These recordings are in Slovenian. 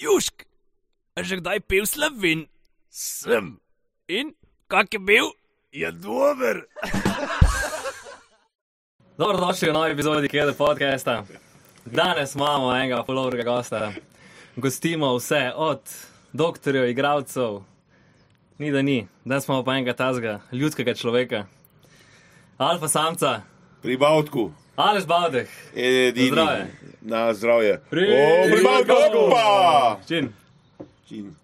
Južk, a že kdaj pil slovin? Sem, In kak je bil? je dober. Dobrodošli v novi epizodi Kede podcasta. Danes imamo enega polovnega gosta. Gostimo vse od doktorjev, igralcev, ni da ni, danes smo pa enega tazga, ljudskega človeka. Alfa samca, Pri Bavtku. Aleš Bavdeh, Edini. Zdravje. Na zdravje. Pri- O, pri Bavtku. Opa! Čin. Čin.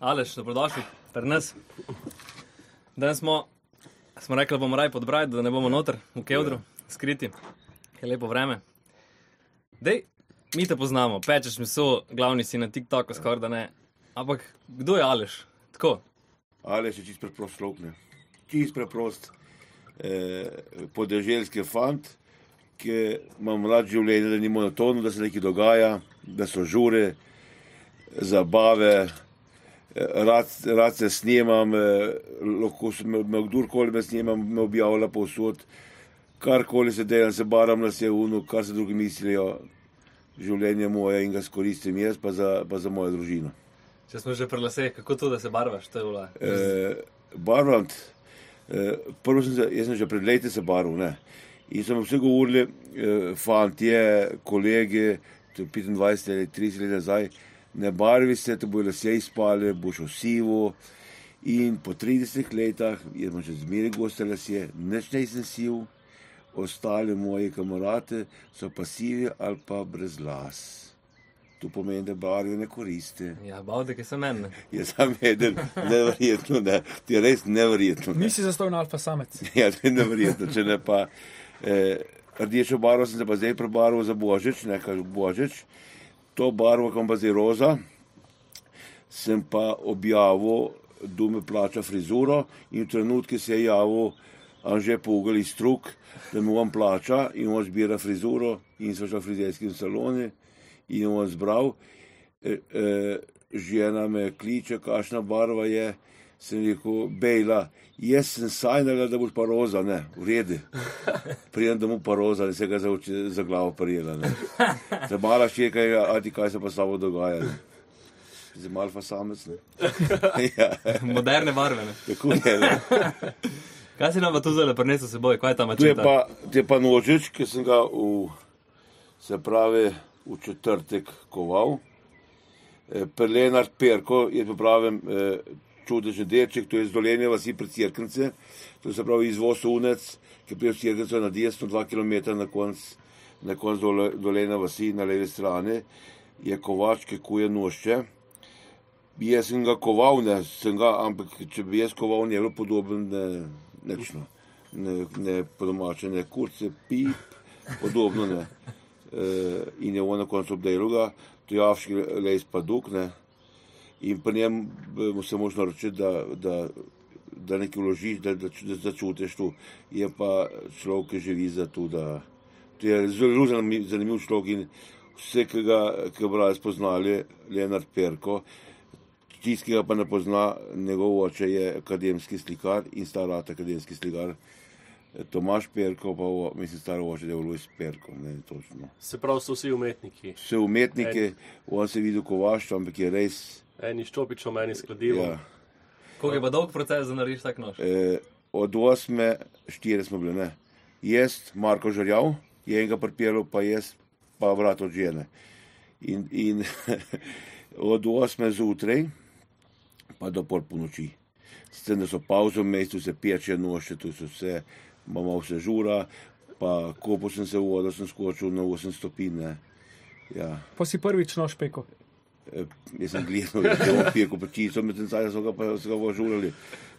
Aleš, dobrodošli pri nas. Danes smo, smo rekli, da bomo raj pod braj, da ne bomo noter v kevdru, skriti, je lepo vreme. Dej, mi te poznamo, pečeš meso, glavni si na TikToku, skoraj da ne. Ampak kdo je Aleš? Tako. Ali še čist preprost človek, ne. Čist preprost. Eh, podeželski fant, ki ima mlad življenje, da ni monotono, da se nekaj dogaja, da so žure, zabave. eh, Rad, rad se snimam, eh, lahko me, me kdorkoli me snima, me objavlja povsod. Karkoli se delam, se baram na vse uno, kar se drugi mislijo. Življenje moje in ga skoristim jaz, pa za, pa za mojo družino. Če smo že pri laseh, kako to, da se barvaš, to je vla. Eh, barvant, prvo sem se, jaz sem že pred leti se barval, ne. In so mi vsi govorili, eh, fantje, je 25 ali 30 let nazaj, ne barvi se, te bojo lase izpale, boš osivo. In po 30 letih, jaz imam že zmeraj goste lasje, nič nisem siv, ostali moji kamarate so pa sivi ali pa brez las. To pomeni, da barve ne koriste. Ja, Bavdek je sem en. Je sam eden, neverjetno, ne. Ti je res neverjetno. Ne. Nisi zastojn alfa samec. Ja, to je neverjetno, če ne pa. Eh, rdečo barvo sem se pa zdaj prebarval za božič, nekaj božič. To barvo, kam pa zdaj roza, sem pa objavil, da me plača frizuro in v trenutku se je javil Anže Pugel iz Truk, da mu on plača in on zbira frizuro in so šli v frizerski saloni in on zbral. E, e, žena me kliče, kakšna barva je. Sem rekel, Bejla, jaz sem sanjala, da boš pa roza, ne, v redu. Prijem, da mu pa roza, da se ga za, oči, za glavo prijela. Ne. Se mala ščeka, a ti kaj se pa s tabo dogaja. Ne. Zdaj malo pa samec. Ne. ja, Moderne barve. Ne? tako je. Ne. Kaj si nam pa tu zdaj prinesel s seboj, kaj je ta Tu je pa, tu je pa nožič, ki sem ga v, se pravi, v četrtek koval. E, Perlenard Perko je pripravljen e, čudežni deček, to je z dolenja vasi pred Cirkence, to se pravi izvoz unec, ki prije Cirkence na desno, dva km na konc, na konc dole, dolenja vasi na levi strani, je kovač, ki kuje nošče. Jaz sem ga koval, ne, sem ga, ampak če bi jaz koval, ne bi bilo podoben, ne, nečno, ne, ne po domače, ne kurce, pip, podobno ne. E, in je on na koncu obdelal ga, to je avški lejs pa duk, ne. In pri njem eh, mu se možno reči, da, da, da nekaj vložiš, da, da, da začutiš tu. Je pa človek, ki živi za to, da to je zelo zanimiv, človek in vse, ki ga, ki ga brali spoznali, Leonard Perko, tisti, ki ga pa ne pozna, njegov oče je akademski slikar in starat akademski slikar. Tomaš Perko, pa o, mislim, staro oče je Luis Perko, ne točno. Se pravi, so vsi umetniki. Vse umetnike, on se vidi kovaštvo, ampak je res. Eni ščopičo, meni skladivo. Ja. Koliko je pa dolg proces, da narediš tak nož? E, od osme, štiri smo bili, ne. Jaz, Marko Žrjav, je enega pripeljal, pa jaz, pa vrat od žene. In, in od osme zjutraj, pa do pol po noči. S tem, da so pauze v mestu, se peče noše, tu so vse, imamo vse žura, pa kopo sem se v vodo, sem skočil na 8 stopinj. ne. Ja. Pa si prvič nož peko. E, Jaz sem gledal, da je on pijel, pa čisto med tem so ga pa so ga vožurali,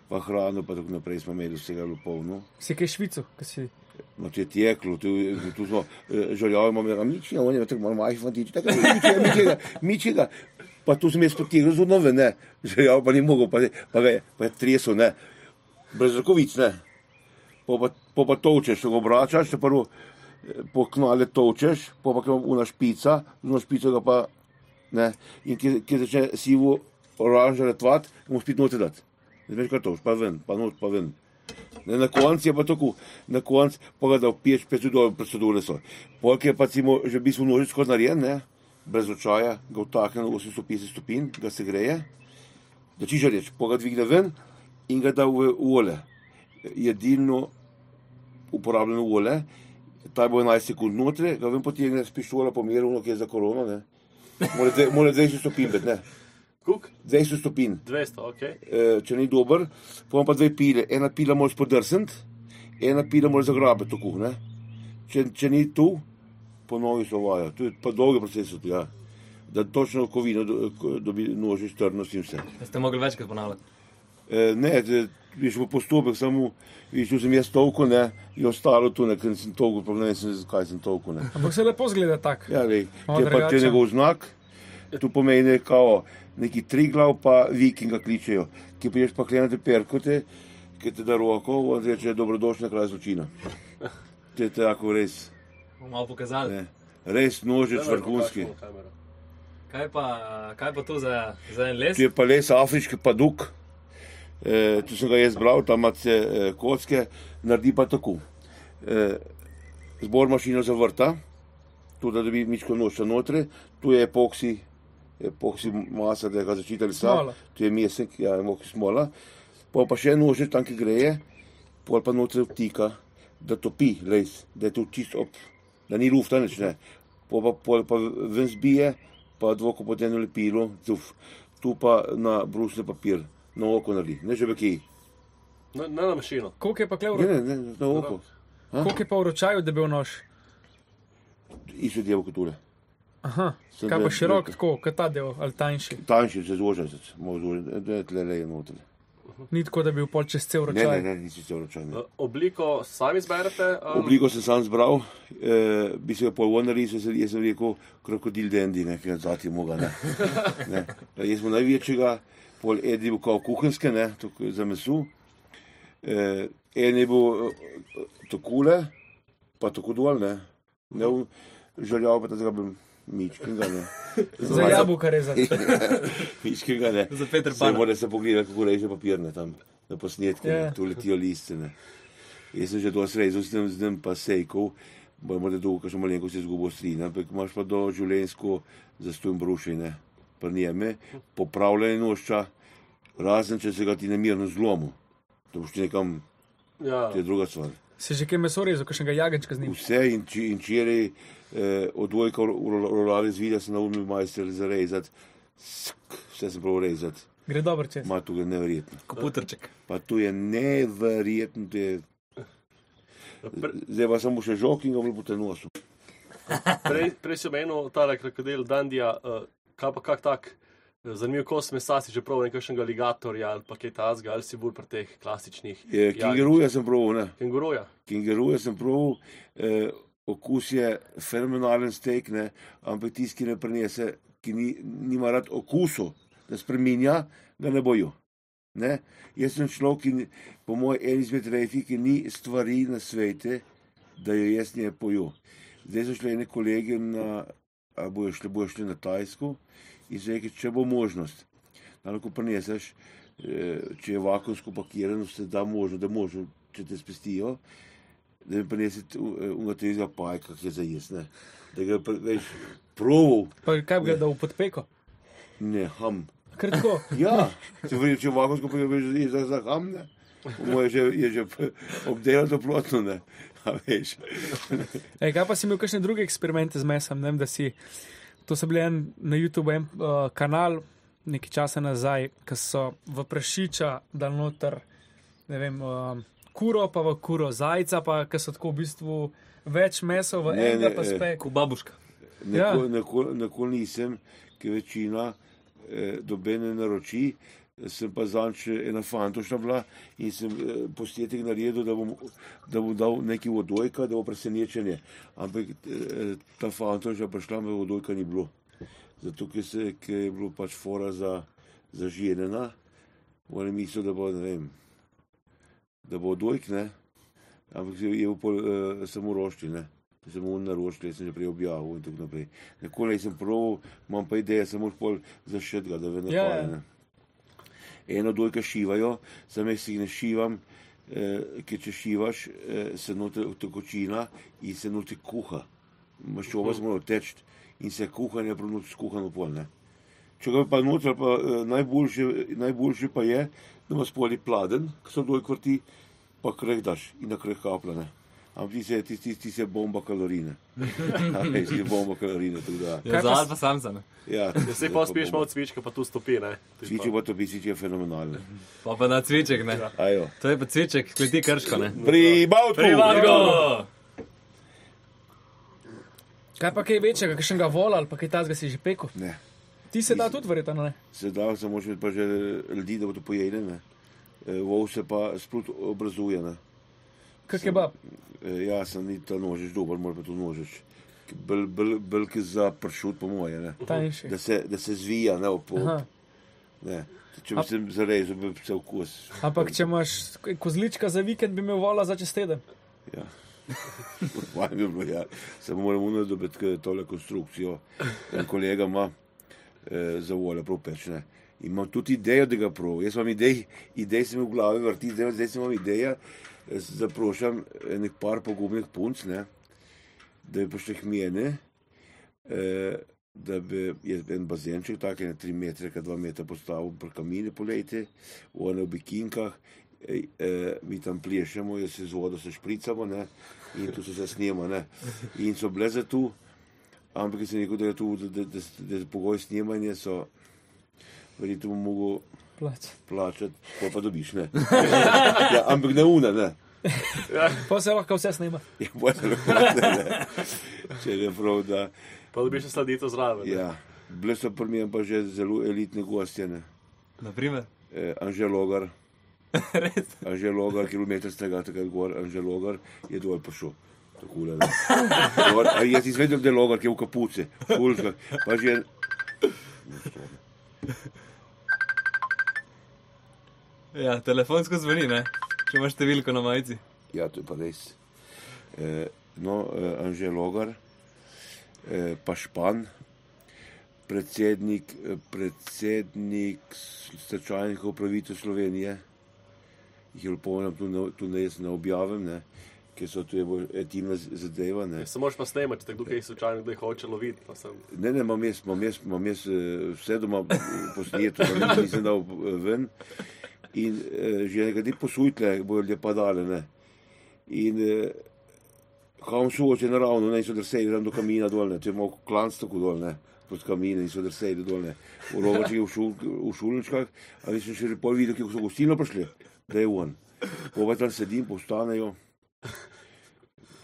pa hrano, pa tako naprej smo imeli vsega lupovno. Si kaj švico, kaj si. No, to je teklo, tu, tu smo žaljali, imamo rekel, miči, on je tako malo majhen fantič, tako miči, miči, miči ga. Pa tu sem jaz potegnil z nove, ne, žaljal pa ni mogel, pa, pa ga je, pa je tresel, ne, brez rokovic, ne. Po pa, po pa točeš, ko ga obračaš, te prvo eh, po knale točeš, po pa kam una špica, z uno špico ga pa, ne, in ki, ki začne sivo oranžare tvat, mu spet note dati. Ne veš, kaj to, pa ven, pa not, pa ven. Ne, na koncu je pa tako, na koncu pa ga da v peč, peč do procedure so. Polk je pa cimo, že v bistvu nožič kot narejen, ne, brez očaja, ga vtakne na 850 stopinj, ga se greje, da čiže reč, pa ga dvigne ven in ga da v v olje. Jedilno uporabljeno olje, ta bo 11 sekund notri, ga ven potegne s pištola po miru, ki je za korono, ne. Mora dve- Mora 200 stopinj biti, ne. Kuk? 200 stopinj. 200, ok. Eh, če ni dober, pa imam pa dve pile. Ena pila moraš podrsniti, ena pila moraš zagrabiti tako, ne. Če, če ni tu, ponovi se vaja. To je pa dolgi proces od tega. Da točno kovino do- ko- dobi nožiš, trdnost in vse. Ste mogli večkrat ponavljati. E, ne, te- viš v postopek, samo če sem jaz toliko, ne, je ostalo tu, ne, ker sem toliko, pa ne vem, zakaj sem toliko, ne. Ampak se lepo zgleda tak. Ja, lej, Malo če pa če njegov znak, tu pomeni kao neki tri glav, pa vikinga kličejo, ki priješ pa klenete perkote, ki te da roko, on reče, dobrodošli na kraj zločina. To je tako res, malo pokazali. ne. res nožec vrhunski. Kaj pa, kaj pa to za, za en les? Tu je pa les afriški paduk, e, tu sem ga jaz bral, tam imate e, kocke, naredi pa tako. E, zbor mašino zavrta, tu da dobi mičko noča notri, tu je epoksi, epoksi masa, da ga začitali sa, Smola. tu je mesek, ja, moki smola, pa pa še nože tam, ki greje, pol pa notri vtika, da topi les, da je tu čist ob, da ni lufta nič, ne. Pol pa, pol pa ven zbije, pa dvoko pod eno lepilo, zuf. Tu pa na brusni papir, na oko naredi, ne že beki. Ne, ne na mašino. Koliko je pa klev, Ne, ne, ne, na oko. koliko je pa v ročaju, da bi bil nož? Isto djevo kot tule. Aha, Sem kaj pa širok, tako, kot ta del, ali tanjši. Tanjši, se zvoža, malo zvoža, da je tle leje noter. Ni tako, da bi bil pol čez cel Ne, ročaj. ne, ne, nisi se vročan. Uh, Obliko sami zberete? Um, Obliko sem sam zbral, eh, bi se ga pol se- jaz sem rekel krokodil dendi, ne, ki ga zati moga, ne. ne. Jaz sem največjega, pol eden je bil kao kuhinske, ne, tako za mesu. Eh, en je bil eh, takole, pa tako dol, ne. ne v- žaljal pa tega bi mičkinga, ne. Za jabolka rezati. Mičkinga, ne. Za Peter Se Pana. mora se pogledati, kako reže papir, ne, tam na posnetke, Ja. yeah. tu letijo liste, ne. Jaz sem že to srezal, s tem, s tem pa sejkov, bomo da dolgo, še malenko se izgubo strina, ampak imaš pa do življenjsko zastojn brušenje, pa njeme, popravljanje nošča, razen če se ga ti nemirno zlomu. To boš ti nekam, ja. to je druga stvar. Si že kaj meso rezal, kakšnega jagenčka z njim. Vse in, či, in včeraj eh, od dvojka rolali z videa, sem naumil majster zarezati, Sk, vse sem prav rezati, Gre dobro čez. ima tu je neverjetno. Komputerček. Pa to je neverjetno, to je Zdaj pa samo še žog in ga bo te nosil. Prej, prej si omenil tale krokodil Dandija, uh, kaj pa kak tak. eh, Zanimiv kos mesa si že prav nekakšnega aligatorja ali pa kaj tazga, ali si bolj pri teh klasičnih. Je, Kenguruja sem prav, ne. Kenguruja. Kenguruja sem prav, eh, okus je fenomenalen steak, ne, ampak tisti, ki ne prenese, ki ni, nima rad okusu, da spreminja, ga ne bojo. Ne? Jaz sem človek, ki, po mojem, en izmed redkih, ki ni stvari na svete, da jo jaz ne pojo. Zdaj so šli ene kolege na, bojo šli, bojo šli na Tajsko in rekli, če bo možnost, da lahko prineseš, eh, če je vakumsko pakirano, se da možno, da možno, če te spestijo, da mi prinesete ungatega pajka, ki je za jesne. Da ga veš, proval, Pa kaj bi ga dal v podpeko? ne ham. Kratko. Ja, če veš, če vakumsko pakirano, veš, za, za ham, ne. Moje že, je že obdelano plotno, ne. A veš. Ej, kaj pa si imel kakšne druge eksperimente z mesom? Ne vem, da si. To so bili en, na YouTubu en uh, kanal nekaj časa nazaj, ki so v prašiča dal noter, ne vem, uh, kuro, pa v kuro zajca, pa ki so tako v bistvu več mesa v Ne, enega ne, pa eh, spek. Ko babuška. Ja. Nikoli nikol, nikol nisem, ker večina eh, dobene naroči. Sem pa zanč ena fantošna bila in sem eh, posnetek naredil, da bom, da bom dal neki vodojka, da bo presenečenje. Ampak eh, ta fantošna prišla, me vodojka ni bilo. Zato, ker, se, ker je bilo pač fora za, za ženena, on je mislil, da bo, ne vem, da bo dojk, ne. Ampak je je pol, uh, samo rošči, ne. Samo naročil, sem že prej objavil in tako naprej. Nikoli nisem prav, imam pa ideje, samo pol zašet ga, da ve Ja, ja. Ne. Eno dojka šivajo, sam jaz jih ne šivam, eh, ker če šivaš, eh, se noter tekočina in se noter kuha. Maščoba se mora teči in se kuhanje proti skuhano pol. Ne. Če ga pa noter, pa eh, najboljše, najboljše pa je, da ima spoli pladen, ki so dol kvrti, pa kreh daš in na kreh kaplane. Ampak ti se, ti, ti, ti se bomba kalorine. Ti se bomba kalorine. tako da, Ja, za pa s- Alfa Samsa. ne. Ja, Ja, se pa spiješ malo cvička, pa tu stopi, ne. To je Cviči pa- pa to bisiči je fenomenalno. Pa pa na cviček, ne. Ajo. To je pa cviček, kleti krško, ne. Pri Bavtu! Privargo! Kaj pa kaj večjega, kakšnega vola ali pa kaj tazga si že pekel? Ne. Ti se da tudi verjetno, ne? Se da, samo še pa že ljudi, da bodo pojedli. ne. Eh, Vol se pa sprot obrazuje. Ne. Kak je bab? Eh, Ja, sem ni ta nožeš, dober, mora pa to. Bolj bel, bel, ki za pršut, po moje. Ne. Tanjši. Da se, da se zvija, ne, po, ne. Če bi se zarezal, bi se okus. Ampak če imaš kozlička za vikend, bi imel vola za čez teden. Ja. Fajn bi bilo, ja. Samo moramo nadobiti tole konstrukcijo. En kolega ima eh, za voljo prav pečne. Imam tudi idejo, da ga prav. Jaz imam idej, idej se mi v glavi vrti, zdaj, zdaj sem imam ideja, eh, zaprošam enih par pogumnih punc, ne, da bi prišli hmene, eh, da bi je en bazenček, tak je na 3 metre, ka 2 metra postavil, pri kamine polejte, one v bikinkah, eh, eh, mi tam plešemo, jaz se z vodo se špricamo, ne, in tu se zasnema, ne. In so bile za tu, ampak jaz sem rekel, da je tu, da, da, da, da, da pogoj snemanja so, verjetno bom mogel Plač. plačati, pa pa dobiš, ne. Ja, ampak ne una, ne. Pa se lahko vse snema. Ja, bolj lahko, ne, ne. Če je prav, da, Pa dobiš še sladito zraven. ne. ja. Bile so pri meni pa že zelo elitne gostje, ne. Naprimer. Eh, Anžel Logar, Res. Anžel Logar, kilometr z tega, takrat gor, Anžel Logar je dol da. Gor, a jaz izvedel, da je Logar, ki je v kapuce, fulka, pa že. Ja, telefonsko zvoni, ne. Če imaš številko na majici. Ja, to je pa res. Eh, no, eh, Anžel Logar, eh, pa Špan, predsednik, eh, predsednik stečajnih upravitev Slovenije, jih je lepo nam tu, ne- tu ne jaz ne objavim, ne, ker so tu etimna zadeva. Ne. Ja, Se moraš pa snemati, kdo kaj slučajno kdaj hoče loviti. pa sem- Ne, ne, imam jaz, imam jaz, imam jaz eh, vse doma posneto, nisem dal ven. In eh, že nekaj posujtle, bojo ljudje padale. Ne. In eh, kam so oče naravno, ne so drseli tam do kamina dol, ne. to je malo klanc tako dol, ne. pod kamine in so drseli dol. Ne. V rovačih, v, šul, v šuličkah, a nisem še pol videl, kako so gostilno prišli, da je on. Ko pa tam sedim, postanejo,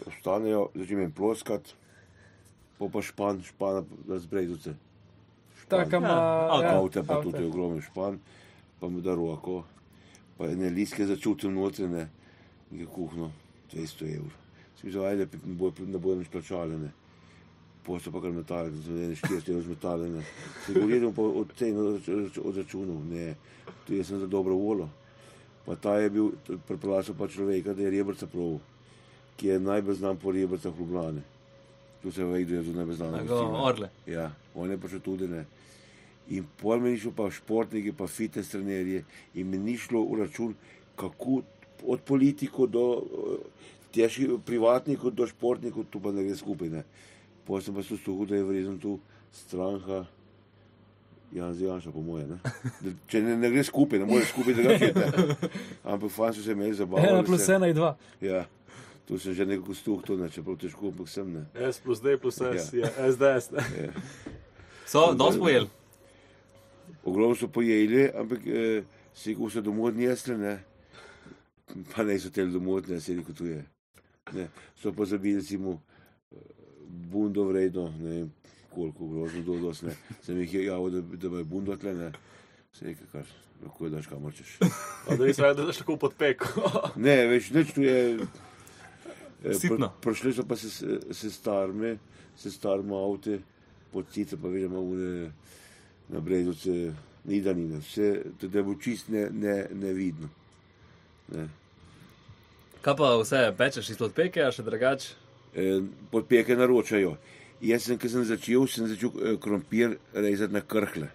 postanejo, začne jim ploskat, pa pa špan, špan, da zbrejduce. Taka ima. avto. Avto pa tudi ogromen špan, pa mi da roko, pa ene liske začutim noter, ne, in je kuhno, 200 evrov. Si mislil, ajde, bojo ne bojo nič plačali, ne. Posto pa kar metale, da so ene 400 evrov zmetale, ne. Se gledam pa od cen od računov, ne, tu jaz sem za dobro volo. Pa ta je bil, preplačal pa človeka, da je rebrca prav, ki je najbolj znan po rebrcah Ljubljane. Tu se ve, da je znana. Tako, gostilna. orle. Ja, on je prišel tudi ne. In pol mi ni šlo pa športniki, pa fitness trenerji in mi ni šlo v račun, kako od politikov do eh, težkih privatnikov do športnikov, tu pa ne gre skupaj. Ne. Potem sem pa slušal, da je vrezen tu stranka. Jan Zijanša, po moje. Ne? Da, če ne, ne gre skupaj, ne more skupaj, da ga čete. Ampak fajn so se imeli zabavati. Ena plus ena je dva. Ja, tu sem že nekako stuh, to ne, čeprav težko, ampak sem ne. S plus D plus S Ja. je SDS. ne. So, dosti pojel. Ogromno so pojeli, ampak eh, si ko so domov odnesli, ne, pa ne so tel domov odnesli, rekel tu je. Ne, so pa zabili, recimo, eh, bundo vredno, ne vem koliko, grozno do dos, ne. Sem jih je javil, da, da me bundo tle, ne. Se rekel, kar, lahko daš kamor češ. A Da nisem vedel, da daš tako pod peko. Ne, več nič tu je. eh, Sitno. Pr, prišli so pa se, se starme, se starme avte, podcice pa vidimo une, na brezuce, ni da ni, vse, da je bo čist ne, ne, nevidno. Ne. Kaj pa vse, pečeš izpod peke, a še drugače? E, podpeke naročajo. Jaz sem, ko sem začel, sem začel eh, krompir rezati na krhle.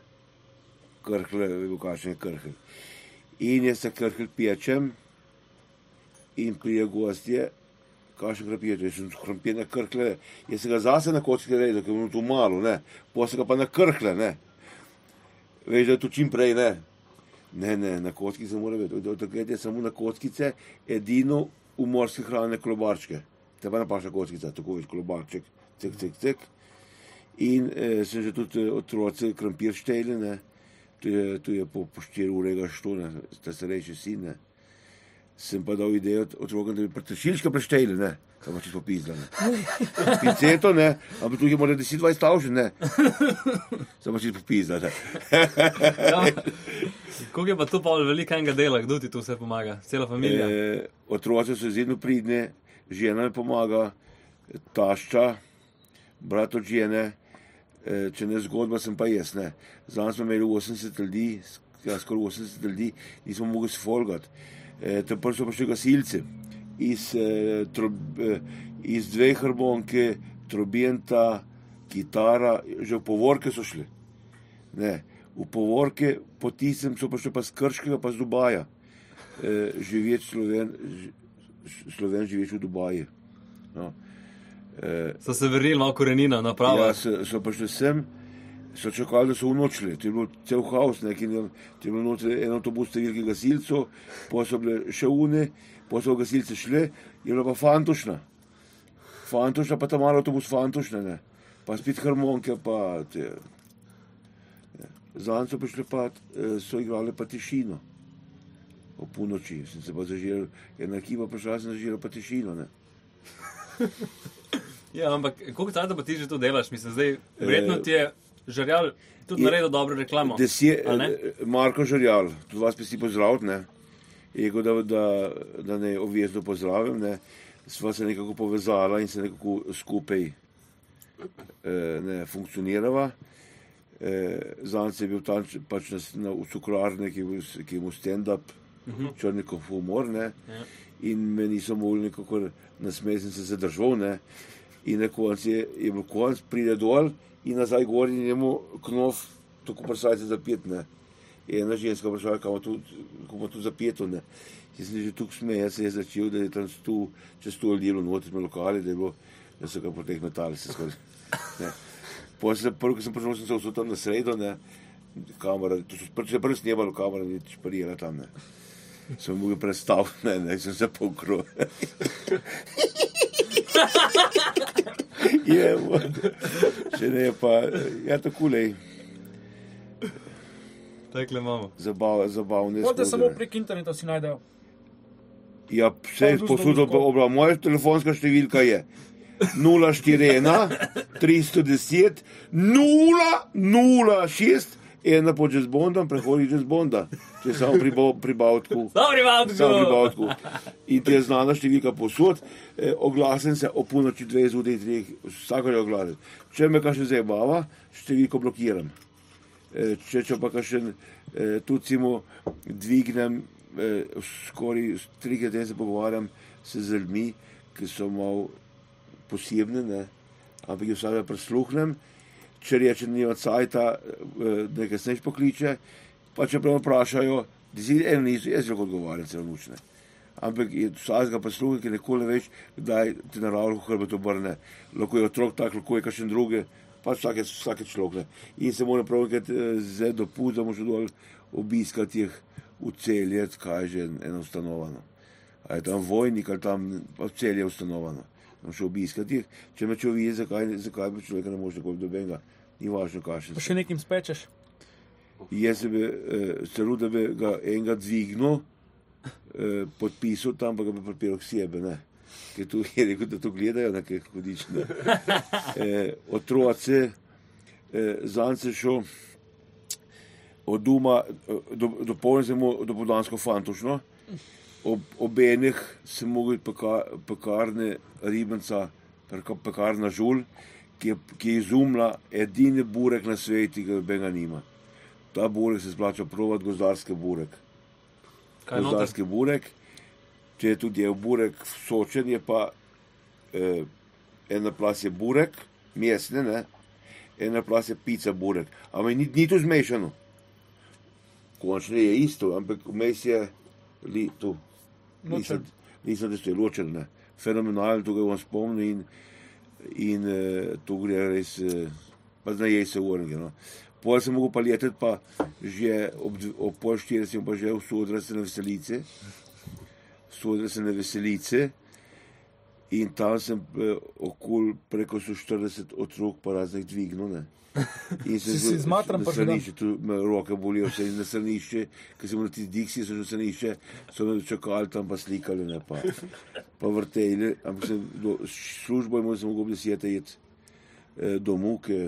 Krhle, vemo, kakšen je krhl. In jaz se krhl pečem in prije gostje, kaj še krapije, jaz sem krompir na krkle, jaz sem ga zase na kocki redel, ker je tu malo, ne, pa se ga pa na krkle, ne. Veš, da to čim prej, ne. Ne, ne, na kocki se mora vedeti, od takrat je samo na kockice, edino v morski hrane klobarčke. Te pa napaša kockica, tako veš, klobarček, cek, cek, cek. In eh, sem že tudi eh, otroci krompir šteli, ne. Tu je, tu je po, po 4 ure ga što, ne, ta starejši sin, ne. Sem pa dal idejo otrokom, da bi prtešilčka prešteli, ne. To pa čisto pizda, ne. Pinceto, ne, ampak tukaj mora 10-20 stavžen, ne. Samo čisto pizda, ne. Koliko je pa tu pa veliko enega dela, kdo ti tu vse pomaga? Cela familija. E, otroci so izredno pridni, žena mi pomaga, tašča, brat od žene, e, če ne zgodba, sem pa jaz. Ne. Zdaj smo imeli 80 ljudi, ja, skoraj 80 ljudi, nismo mogli se folgati. E, Teper so prišli gasilci iz, e, trob, e, iz dveh hrbonke, trobenta, kitara, že v povorke so šli. Ne. V povorke, po tistem so prišli pa z Krškega, pa z Dubaja. E, živeč Sloven, Sloven živeč v Dubaju. No. E, So se vrnili malo korenina, naprava. ja, so, so prišli sem, so čakali, da so unočili. To je bil cel haos, neki, ne, to je bil noter en avtobus številki gasilcev, pa so bile še une, pa so gasilci šli, je bila pa fantošna. Fantošna, pa tam malo avtobus fantošna, ne. Pa spet harmonike, pa te. Zanj so prišli pa, eh, so igrali pa tišino. O polnoči sem se pa zažiril, ena ekipa prišla, sem zažiril pa tišino, ne. Ja, ampak koliko časa pa ti že to delaš? Mislim, zdaj, verjetno ti je žarjal tudi je- naredil dobro reklamo. Desje, Marko Žarjal, tudi vas pesti pozdraviti, ne. Rekel, da, da, da ne obvezno pozdravim, ne. Sva se nekako povezala in se nekako skupaj eh, ne, funkcionirava. Eh, Zanj je bil tam pač na, na, v cukrarni, ki je imel stand-up, uh -huh. črnikov humor, ne. Ja. In me niso mogli nekako nasmejati, sem se zadržal, ne. In na koncu je, je bil konc, pride dol in nazaj gor in njemu knof, tako prsajce zapet, ne. Je ena ženska vprašala, kako kako tu zapeto, ne. Jaz sem že tukaj smejal, se je začel, da je tam stu, čez sto ljudi med lokali, da je bilo, da so ga po teh metali se. Ne. Potem, prvo, ko sem prišel, sem se vsul tam na sredo, ne, kamera, to so prvi, prvi snemalo kamera, ni šparila tam, ne. Sem mogel predstaviti, ne, ne, sem se pokril. je, še ne, pa, ja, tako lej, Takle imamo. zabav, zabavne. Možda zgodbe, samo ne. prek interneta si najdejo. Ja, vse Pa posudil, tudi obra, moja telefonska številka je 041 310 006 ena po Jazz Bondom, prehodi Jazz Bonda, če samo pri, Bo- pri Bavtku. Dobri, Samo pri! Bavtku. In ti je znana številka posod, eh, oglasen se o polnoči 2 zjutraj, vsako je oglasen. Če me kaj še zabava, številko blokiram. Eh, če, če pa eh, tudi cimo dvignem, eh, skoraj trikrat teden se pogovarjam se z ljudmi, ki so malo posebne, ne? ampak jih vsaj prisluhnem. Če reče, da nima cajta, eh, nekaj sneš pokliče, pa če prav vprašajo, da si en niso, jaz lahko odgovarjam, celo nučne. Ampak je vsakega posluha, ki nikoli ne veš, kdaj ti naravno hrbet obrne. Lahko je otrok tak, lahko je kakšen drugi, pač vsake, vsake človek. In se mora prav nekaj zdaj dopust, da moš dol obiskati jih v celje, kaj že eno ustanovano. A je tam vojnik ali tam pa celje ustanovano. Moš obiskati jih, če me človek, zakaj, zakaj bi človeka ne može nikoli dobenga. Ni važno, kakšen Pa še nekim spečeš. Jaz bi eh, celo, da bi ga enega dvignil, eh, podpisal tam, pa ga bi pripeljal k sebi. Ne. Ker tu je rekel, da to gledajo, na kaj hodiš. Ne. Eh, otroci, eh, zanj se šel od doma, eh, do, do polnega, do podansko fantošno. Ob obenih sem mogel peka, pekarne ribenca, peka- pekarna žul, ki je, ki je izumila edini burek na svetu, ki ga nobenega nima. Ta burek se splača provat gozdarski burek. Gozdarski burek, če je tudi je burek sočen, je pa eh, ena plas je burek, mesne, ne? ena plas je pica burek. Ampak ni, ni to zmešano. Končno je isto, ampak vmes je li, tu. Nisem, nisem da ste ločen, ne. fenomenalen, to ga bom spomnil in, in uh, to gre res, uh, pa znaje se urge. No. Pol sem mogel pa leteti, pa že ob, ob pol štiri sem pa že v sodrase na veselice, sodrase na veselice in tam sem uh, okol preko 140 otrok pa raznih dvignil. Ne. In Si si zmatran na stranišče, tu me roke bolijo, vse na stranišče, ker sem na tisti diksi, so že na stranišče, so me čakali tam pa slikali, ne pa, pa vrteli, ampak sem do, službo imel sem mogel desete jet eh, domov, ki,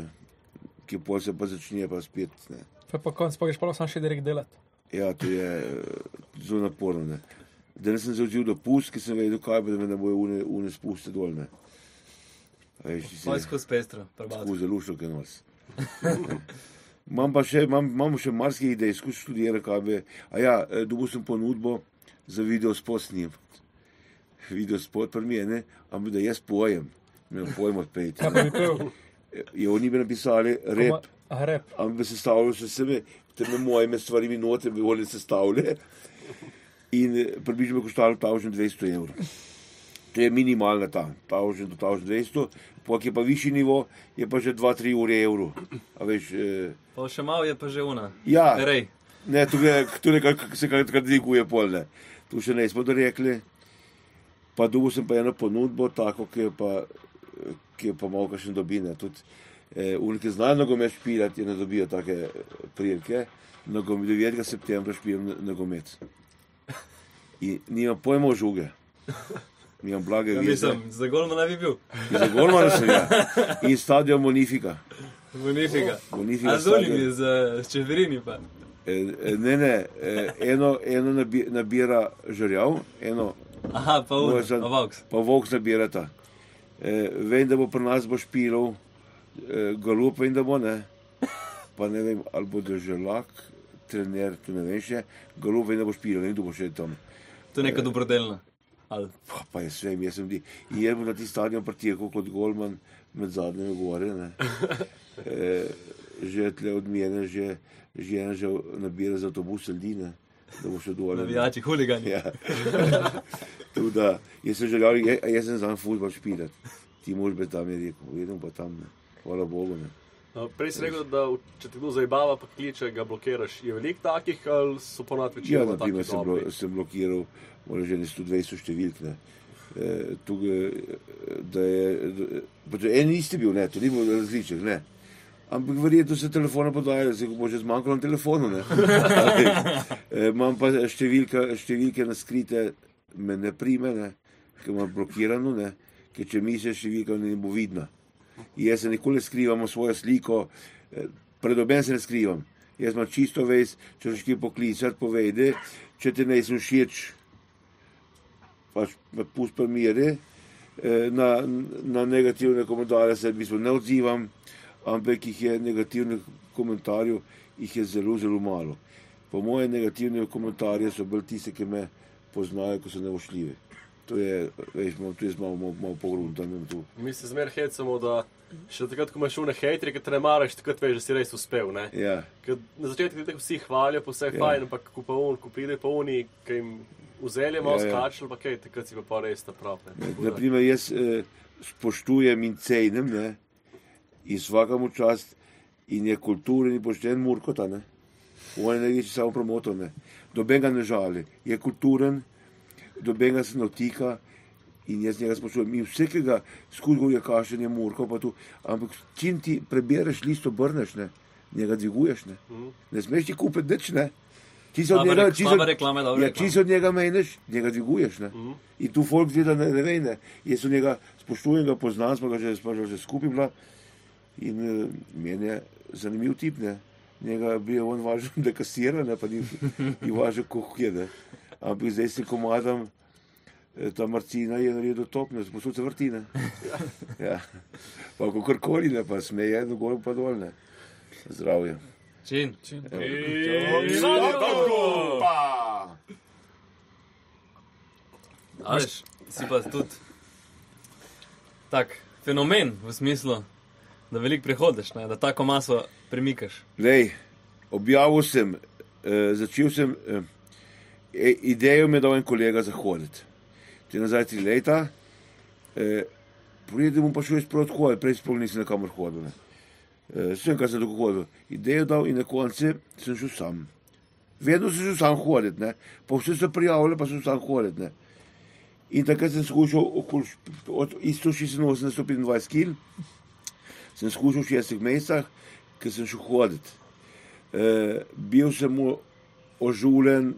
ki pol se pa začne pa spet. Ne. Pa pa konc pa greš pa sam še direkt delati. Ja, to je eh, zelo naporno. Ne. Danes sem se odzil do pust, ki sem vedel, kaj bo, da me ne bojo une, une spuste dol. Ne. A Veš, ti si- Poj skozi pestro, prebavno. Skozi zelo šok je nos. Imam pa še, imam, imam še marsikaj idej, skušam študirati, kaj bi. A ja, eh, dobil sem ponudbo za video spot snimati. Video spot pri meni, ampak da jaz pojem, ne pojem odpeti. Kaj pa bi pel? Je oni bi napisali rep, A rep. ampak bi sestavljali še sebe, te me mojimi stvarimi note bi oni sestavljali. In eh, približno koštalo 1200 evrov. To je minimalna ta, 1000 do 1200, pok je pa višji nivo, je pa že 2-3 ure evrov. Veš, eh, Pa še malo je pa že una. ja, Rej, ne, tu je, tu je, kak- se kar takrat dviguje polne. Tu še ne smo dorekli. Pa dobil sem pa eno ponudbo, tako, ki je pa, ki je pa malo še dobine. Tudi eh, unike znajo nogomet špilati, ne dobijo take eh, prilike. Nogomet 9. septembra špijem nogomet. In nimam pojma žuge. Nimam blage ja, mislim, za golma ne bi bil. Za golmana sem ja. In stadion Bonifika. Bonifika. Bonifika A z je z čeverini pa. Eh, eh, Ne, ne, eh, eno, eno nabi- nabira žrjav, eno Aha, pa za- pa volk nabirata. Eh, vem, da bo pri nas bo špilov, eh, galup vem, da bo ne. Pa ne vem, ali bo državljak, trener, tu ne vem še. Galup vem, da bo špilov, ne vem, kdo bo še tam. To je neka dobrodelna. Ali Pa, pa jaz vem, jaz sem di. In jaz bom na ti stadion pritekal kot golman med zadnjimi gore. Ne. Eh, že tle od mene, že žena že nabira za avtobus ljudi, da bo še dol. ne. navijači, huligani. Ja. Tudi, da, jaz sem želel, jaz, jaz sem za futbol špilati. Ti moraš biti tam, je rekel, vedno pa tam. Ne. Hvala Bogu. Ne. Uh, Prej si rekel, da če te kdo zabava, pa kliče, ga blokiraš. Je veliko takih, ali so ponad Ja, večino na primer, sem, blo, sem blokiral, moram že 120 številk. Ne. E, tukaj, da je, da, en isti bil, ne, to ni bilo različnih, ne. Ampak verjetno se telefona podajajo, ko bo že zmanjkalo na telefonu. E, Imam pa številka, številke naskrite, me ne prime, ne, ker imam blokirano, ne, ker če misliš, številka ne bo vidna. Jaz se nikoli ne skrivam svojo sliko, eh, pred oben se ne skrivam. Jaz imam čisto vez, če želiš ti poklicati, povedi, če ti ne všeč, pač me pusti pri miru. Eh, Na, na negativne komentarje se v bistvu ne odzivam, ampak jih je negativnih komentarjev je zelo, zelo malo. Po moje negativne komentarje so bolj tiste, ki me poznajo, ko so nevošljivi. To je, veš, imam tu jaz malo, malo, malo pogruntan tu. Mi se zmer hecamo, da še takrat, ko imaš šune hejterje, ki te ne maraš, takrat veš, da si res uspel. Ne? Ja, Ker na začetku ti tako vsi hvalijo, pa vse je Ja. fajn, ampak ko pa un, ko pride pa oni, ki jim vzelje malo Ja, ja. skačal, pa kaj, takrat si pa pa res ta prav. ne. Da- Naprimer, jaz eh, spoštujem in cenim ne, in vsakemu čast in je kulturen in pošten Murkota. Ne. On je največji samo promotor. Ne. Doben ga ne žali, je kulturen, doben ga se dotika in jaz njega spoštujem. In vsakega skozi govorijo, kašen je Murko, pa tu. Ampak čim ti prebereš list, obrneš, ne, njega dviguješ. Ne, ne smeš ti kupiti nič. Ne. Ti se od njega, ti se od- dobra ja, če se od njega meneš, njega dviguješ. Ne? In tu folk gleda, ne, ne ve, ne. Jaz sem njega spoštujem, ga poznam, smo ga že, smo že skupaj bila. In uh, meni je zanimiv tip, ne. Njega bi on važil, da kasira, ne pa ni, ni važil, koliko je. Ne. Ampak zdaj si komadam, eh, ta Marcina je naredil top, ne, posod se vrti, ne. Ja. Pa kakorkoli, ne, pa smeje, dogor pa dol, ne. Zdravje. Čin. Pa! Ališ, si pa tudi tak fenomen v smislu, da veliko prihodiš, ne? da tako maso premikaš. Lej, objavil sem, eh, začel sem, eh, e- idejo mi je dal en kolega za hoditi. Ti nazaj tri leta E, Prijede mu pa šel sprot hoditi, prej sploh nisem nekamor hodil. Ne. E, sem kar se dolgo hodil. Idejo dal in na koncu sem šel sam. Vedno sem šel sam hoditi, ne. Pa vse se prijavili, pa sem sam hoditi, ne. In takrat sem skušal okoli, od isto 86 do 125 kg, sem skušal v šestih mesecih, ker sem šel hoditi. E, bil sem ožuljen,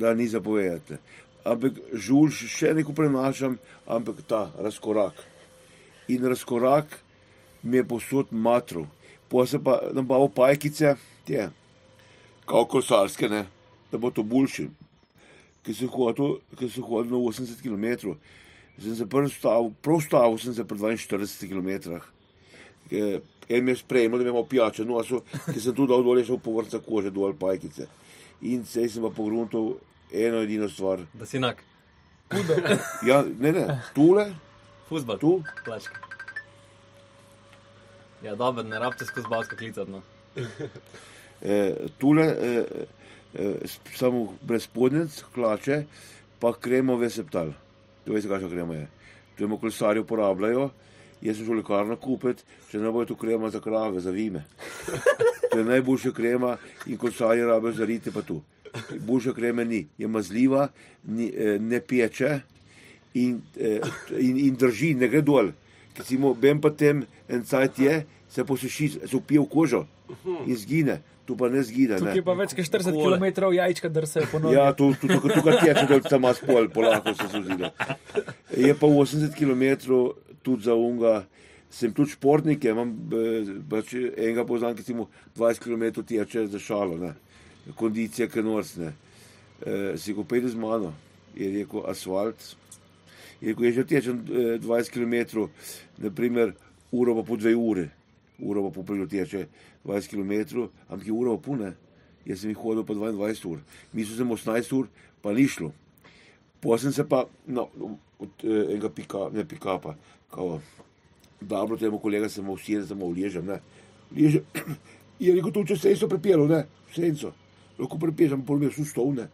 da ni zapovedati. Ampak žul še neko prenašam, ampak ta razkorak. In razkorak mi je posod matro. Pa se pa nabavil pajkice, te, kao kolesarske, ne, da bo to boljši. Ker sem hodil, ker sem hodil na 80 km. Sem se prvi stavil, prav stavil sem se pri 42 km. En mi je sprejemal, da imamo pijačo, no, so, ker sem tu dal dol, šel po vrca kože, dol pajkice. In sej sem pa pogruntal eno edino stvar. Da si enak. Ja, ne, ne, tule, Fuzbol. tu, Plačka. Ja, dobro, ne rabite skozi basko klicati. No. eh, tule, eh, s- samo brez spodnjic, hlače, pa kremo veseptal. To veste, kakšna krema je. To je kolesarji uporabljajo. Jaz sem šel v lekarno kupiti, če ne bo to krema za krave, za vime. To je najboljša krema in kolesarji rabijo za rite pa tu. Boljša krema ni, je mazljiva, ni, eh, ne peče in, eh, in, in drži, ne gre dol. Mu ben pa tem en cajt je, se posuši, se upije v kožo in zgine. Tu pa ne zgine. Tukaj Ne. je pa več kot 40 Kole. km jajčka, da se ponovi. Ja, tu, tu, tu, tu, tu teče, da se ima spol, polako se suzile. Je pa 80 km tudi za unga. Sem tudi športnik, ja, imam eh, pač enega poznam, ki si mu 20 km teče za šalo, ne. Kondicija, ki norsne. E, si ko pejde z mano, je rekel asfalt. Je rekel, je že tečem eh, 20 km, naprimer uro pa po dve ure, uro pa po pol teče 20 km, ampak je pa pune. Jaz sem jih hodil pa 22 ur, mislil sem 18 ur, pa ni šlo. Potem se pa no, od eh, enega pika, ne pika pa, kao, dobro temu kolega sem vsi, da sem mu uležem, ne. Ležem, je rekel, tu če se so prepelo, ne, senco, lahko prepežem, pol mi je sustov, ne.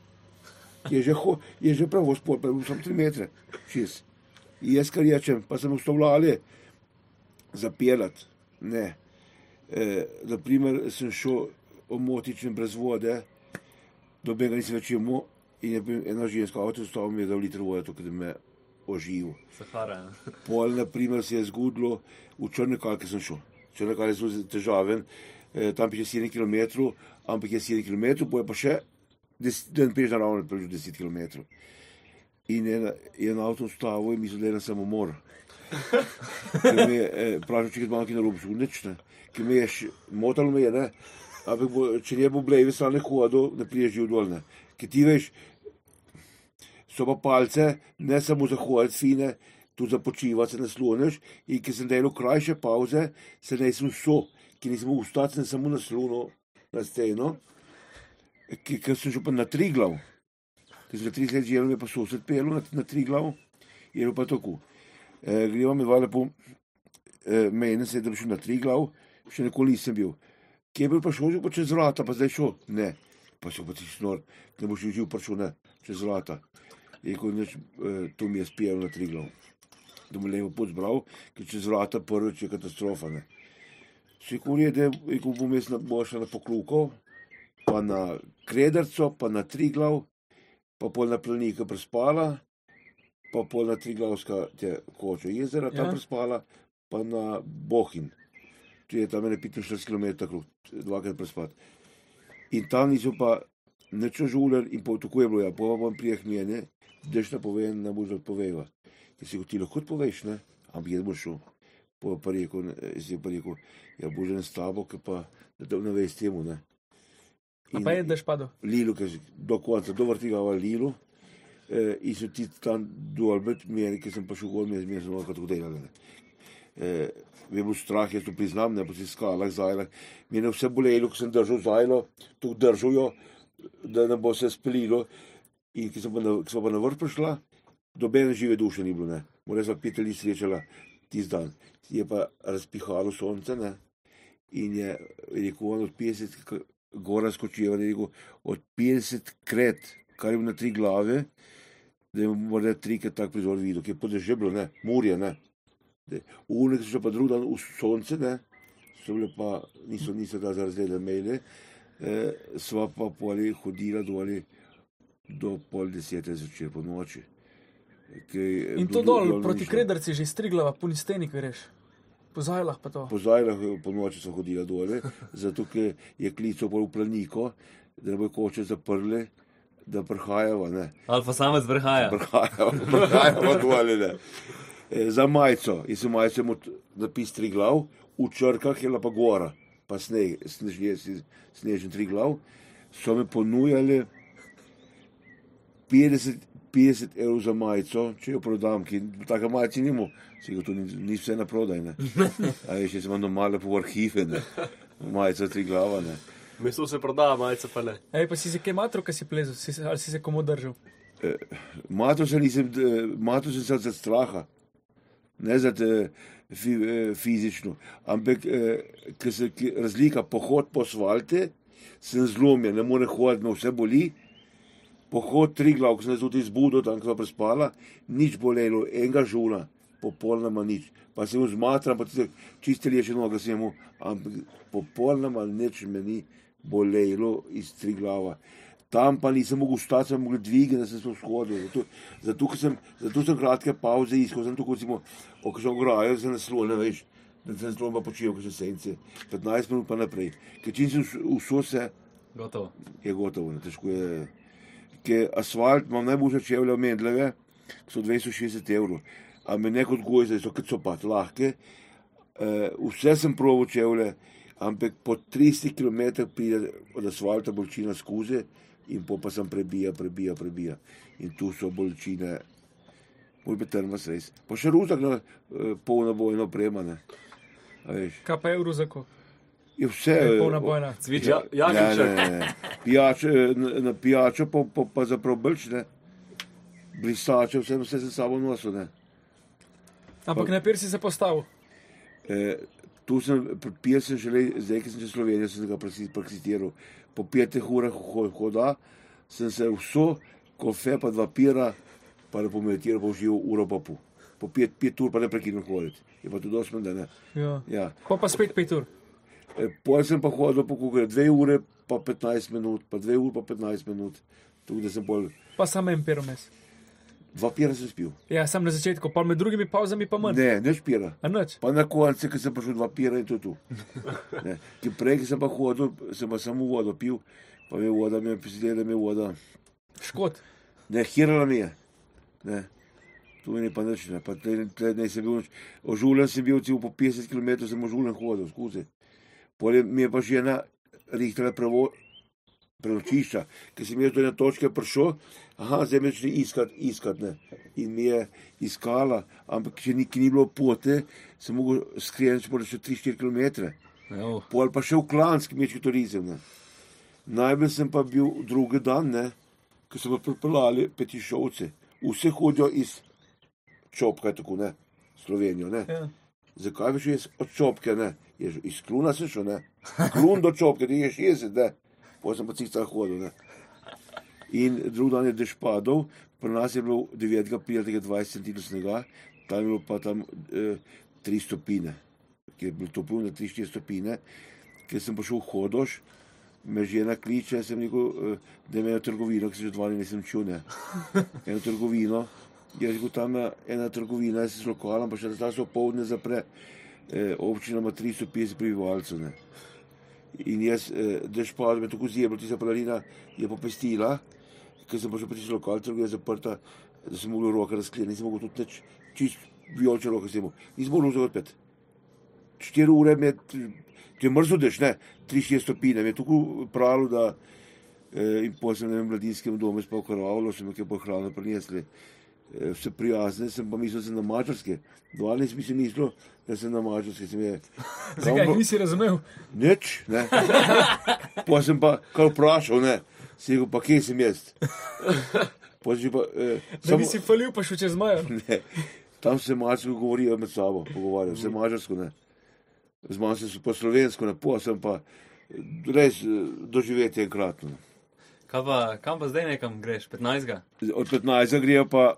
Je že, ho, je že pravo spor, pa je sam 3 metre, 6. In jaz kar rečem, pa sem ustavljali zapeljati, ne. E, naprimer, sem šel omotičen brez vode, dobenega nisem več imel in je bil ena ženska avto stala mi je dal liter vode, tako da me oživel. Sahara. ja. Pol, na primer, se je zgodilo, v črne kalke sem šel. Črne kalke so zelo težaven, e, tam piše 7 km, ampak je 7 km, pa je pa še, des- da ne peš naravno, približno 10 km. In en, en avto stavil in mislil, da je na samomor. Me je, eh, Vprašal, če je malo na robu zunečne, ki me je še- motalo me je, ne. Ampak bo, če ne bo blevi, stane ne hodil, ne priješ živ dol, ne. Ker ti veš, so pa palce, ne samo za hoditi fine, tudi za počivati, se nasloniš. In ker sem delal krajše pauze, se nisem so, ki nisem vstati, sem samo naslonil na steno, ki, ker sem šel pa na tri glav. Ker sem za 30 let živel, je pa sosed pel na, na tri glav, je pa tako. E, Gremo mi dva lepo, e, meni se je, da bi šel na tri glav, še nikoli nisem bil. Kje je bil pa šel, že pa čez vrata, pa zdaj šel? Ne, pa se pa ti snor, ne boš živ prišel, ne, čez vrata. Je rekel, neč, e, to mi je spijal na tri glav. Da mu levo pot zbral, ker čez vrata prvič je katastrofa, ne. Vse kurje, da je rekel, bom jaz na pokluko, pa na krederco, pa na tri glav, pa pol na planika prespala, pa pol na triglavska te koče jezera, tam Ja. prespala, pa na Bohin. Tu je tam ene 45 km, krug, dvakrat prespat. In tam niso pa nečo žuler in po tako je bilo, ja, pa vam prijeh mene, daš na povem, ne boš odpoveva. Jaz si ti lahko poveš, ne, ampak jaz boš šel. Pa pa rekel, si pa rekel, ja bože ne s tabo, ki pa da ne veš temu, ne. A pa je, da špado. Lilu, ki do konca, do vrtigava Lilu. Eh, in so ti tam dol, med meni, ki sem pa šel gor, mi je zelo tako delali. Eh, mi je bil strah, jaz to priznam, ne po tih skalah, zajlah. Mi je vse bolelo, ko sem držal zajlo, tu držal jo, da ne bo se spelilo. In ki sem pa na, sem pa na vrh prišla, dobene žive duše ni bilo, ne. Mora pet ali srečala tisti dan. Je pa razpihalo sonce, ne. In je rekel, on od 50 k- gora skočijo, je rekel, od 50 krat, kar je na tri glave, da je morda trikrat tak prizor videl, ki je podežeblo, ne, Murje, ne. Unik so pa drug dan v sonce, ne, so bile pa, niso, niso da zarazljene mejle, e, sva pa poli hodila doli do pol desete zvečer po noči. Ki je In to dol, proti. Krederci, že striglava, puni stenik, veš. Po zajlah pa to. Po zajlah po noči so hodila dole, zato ker je klical pol v planiko, da ne bo koče zaprli, da prihajava, ne. Ali pa samec vrhaja. Prihajava, prihajava dole, ne. E, za majico, in sem majico imel napis tri glav, v črkah je pa gora, pa sneg, snežje, snežen tri glav, so me ponujali 50, 50 evrov za majico, če jo prodam, ki taka majica nimo, si ga to ni, ni vse na prodaj, ne. A veš, jaz sem normale po arhive, ne. Majica tri glava, ne. Meso se prodaja, majice pa ne. Ej, pa si se kaj matro, kaj si plezal, si, se- ali si se komu držal? Mato se nisem, eh, mato sem se zaradi straha, ne zaradi fi, eh, fizično, ampak eh, ker se razlika pohod po asfalte, sem zlomljen, ne more hoditi, me vse boli. Pohod tri glav, ko sem se tudi zbudil, tam ko sem prespala, nič bolelo, enega žuna, popolnoma nič. Pa sem mu zmatran, pa tiste čiste leče noge sem mu, ampak popolnoma nič me ni bolelo iz tri glava. Tam pa nisem mogel stati, sem mogel dvigati, da sem se shodil. Zato, zato, sem, zato sem kratke pauze iskal, sem tako recimo, ko sem ograjo, se naslonil, veš, da sem naslonil pa počil, ko so sence, 15 minut pa naprej. Ker čim sem vso se, Gotovo. je gotovo, ne, težko je. Ker asfalt imam najboljše čevlje v Mendleve, ki so 260 evrov, a me neko odgoje, so kot so pa lahke. Uh, vse sem proval čevlje, ampak po 300 km pride od asfalta bolečina skozi in po pa sem prebija, prebija, prebija. In tu so bolečine, moj betrma res. Pa še ruzak na uh, polno bojno premane. Kaj pa je Ruzako? Je vse. Je eh, polna bojna. Cviča. Ja, Ne, Jakinček. ne, ne. Pijačo, eh, na, pijačo pa, pa, pa zaprav brčne, blistače, vse, vse sem sabo nosil. Ne. Ampak na pier si se postavil. E, tu sem, pil sem šele, zdaj, ki sem čez Slovenijo, sem ga praksi- prakticiral. Po petih urah ho- hoda sem se vso, kofe pa dva pira, pa ne pometiral, pa užival uro pa pol. Po pet, pet ur pa ne prekinil hoditi. Je pa to dosti da ne. Ja. Ja. Pa pa spet pet ur. E, Pol sem pa hodil po kukre, dve ure pa 15 minut, pa dve ure pa 15 minut. Tukaj da sem pol, Pa samo en pier vmes. dva pira sem spil. Ja, sam na začetku, pa med drugimi pauzami pa manj. Ne, ne špira. A nič. Pa na koncu, ki sem prišel dva pira in to je tu. Ki prej, ki sem pa hodil, sem pa samo vodo pil, pa mi je voda, mi je pisala, da mi je voda. Škod. Ne, hirala mi je. Ne. Tu mi ni pa nič, ne. Pa tle, tle ne sem bil. Ožuljen sem bil, cel po 50 km sem ožuljen hodil, skozi. Pol je, mi je pa žena rihtala prevo, prenočišča, ker sem jaz do ene točke prišel, aha, zdaj me začne iskat, iskat, ne. In mi je iskala, ampak če ni, ki ni bilo pote, sem mogel skreniti še 3-4 km. Pol pa še v klanski mečki turizem. Ne. Najbolj sem pa bil drugi dan, ne, ko so me pripeljali petišovce. Vse hodijo iz Čopka, tako ne, Slovenijo. Ne. Ja. Zakaj bi šel od Čopke, ne? Je iz Kluna se šel, ne? Klun do Čopke, ti je 60, ne? Potem sem pa cista hodil, ne? In drug dan je dež padal, pri nas je bilo 9. aprila tega 20 cm snega, tam je bilo pa tam eh, 3 stopine, ki je bilo toplo na 3-4 stopine, ker sem prišel hodoš, me žena kliče, sem rekel, eh, da me je trgovino, ki se že dva dni nisem čul, ne. Eno trgovino, je rekel, tam je ena trgovina, jaz sem z lokalom, pa še da so povdne zapre, eh, občina ima 350 prebivalcev. In jaz, eh, dež padel, me tako zjebal, tista palarina je popestila, ker sem prišel pri tisti lokal, trgovina je zaprta, da sem mogel roke razkleniti, nisem mogel tudi teč, čist vijolče roke sem imel, nisem mogel vzeti odpet. Štiri ure me, ti je mrzlo dež, ne, tri, štiri stopine, me je tako pravilo, da eh, in potem sem v mladinskem domu spal karavalo, sem nekaj po hrano prinesli. Eh, Vse prijazne, sem pa mislil, da sem na mačarske. Dvanajst mi se mislil, da sem na mačarske. Sem je, Zakaj nisi razumel? Nič, ne. Pa sem pa kar vprašal, ne. Si rekel, pa kje sem jaz? Pa si pa, eh, Da samo, nisi falil, pa šel čez mejo. ne, tam se mačarsko govorijo med sabo, pogovarjajo, vse mačarsko ne. Z manj sem se pa slovensko, ne, pa sem pa eh, res eh, doživeti enkratno. Kaj pa, kam pa zdaj nekam greš? 15. Od 15. grejo pa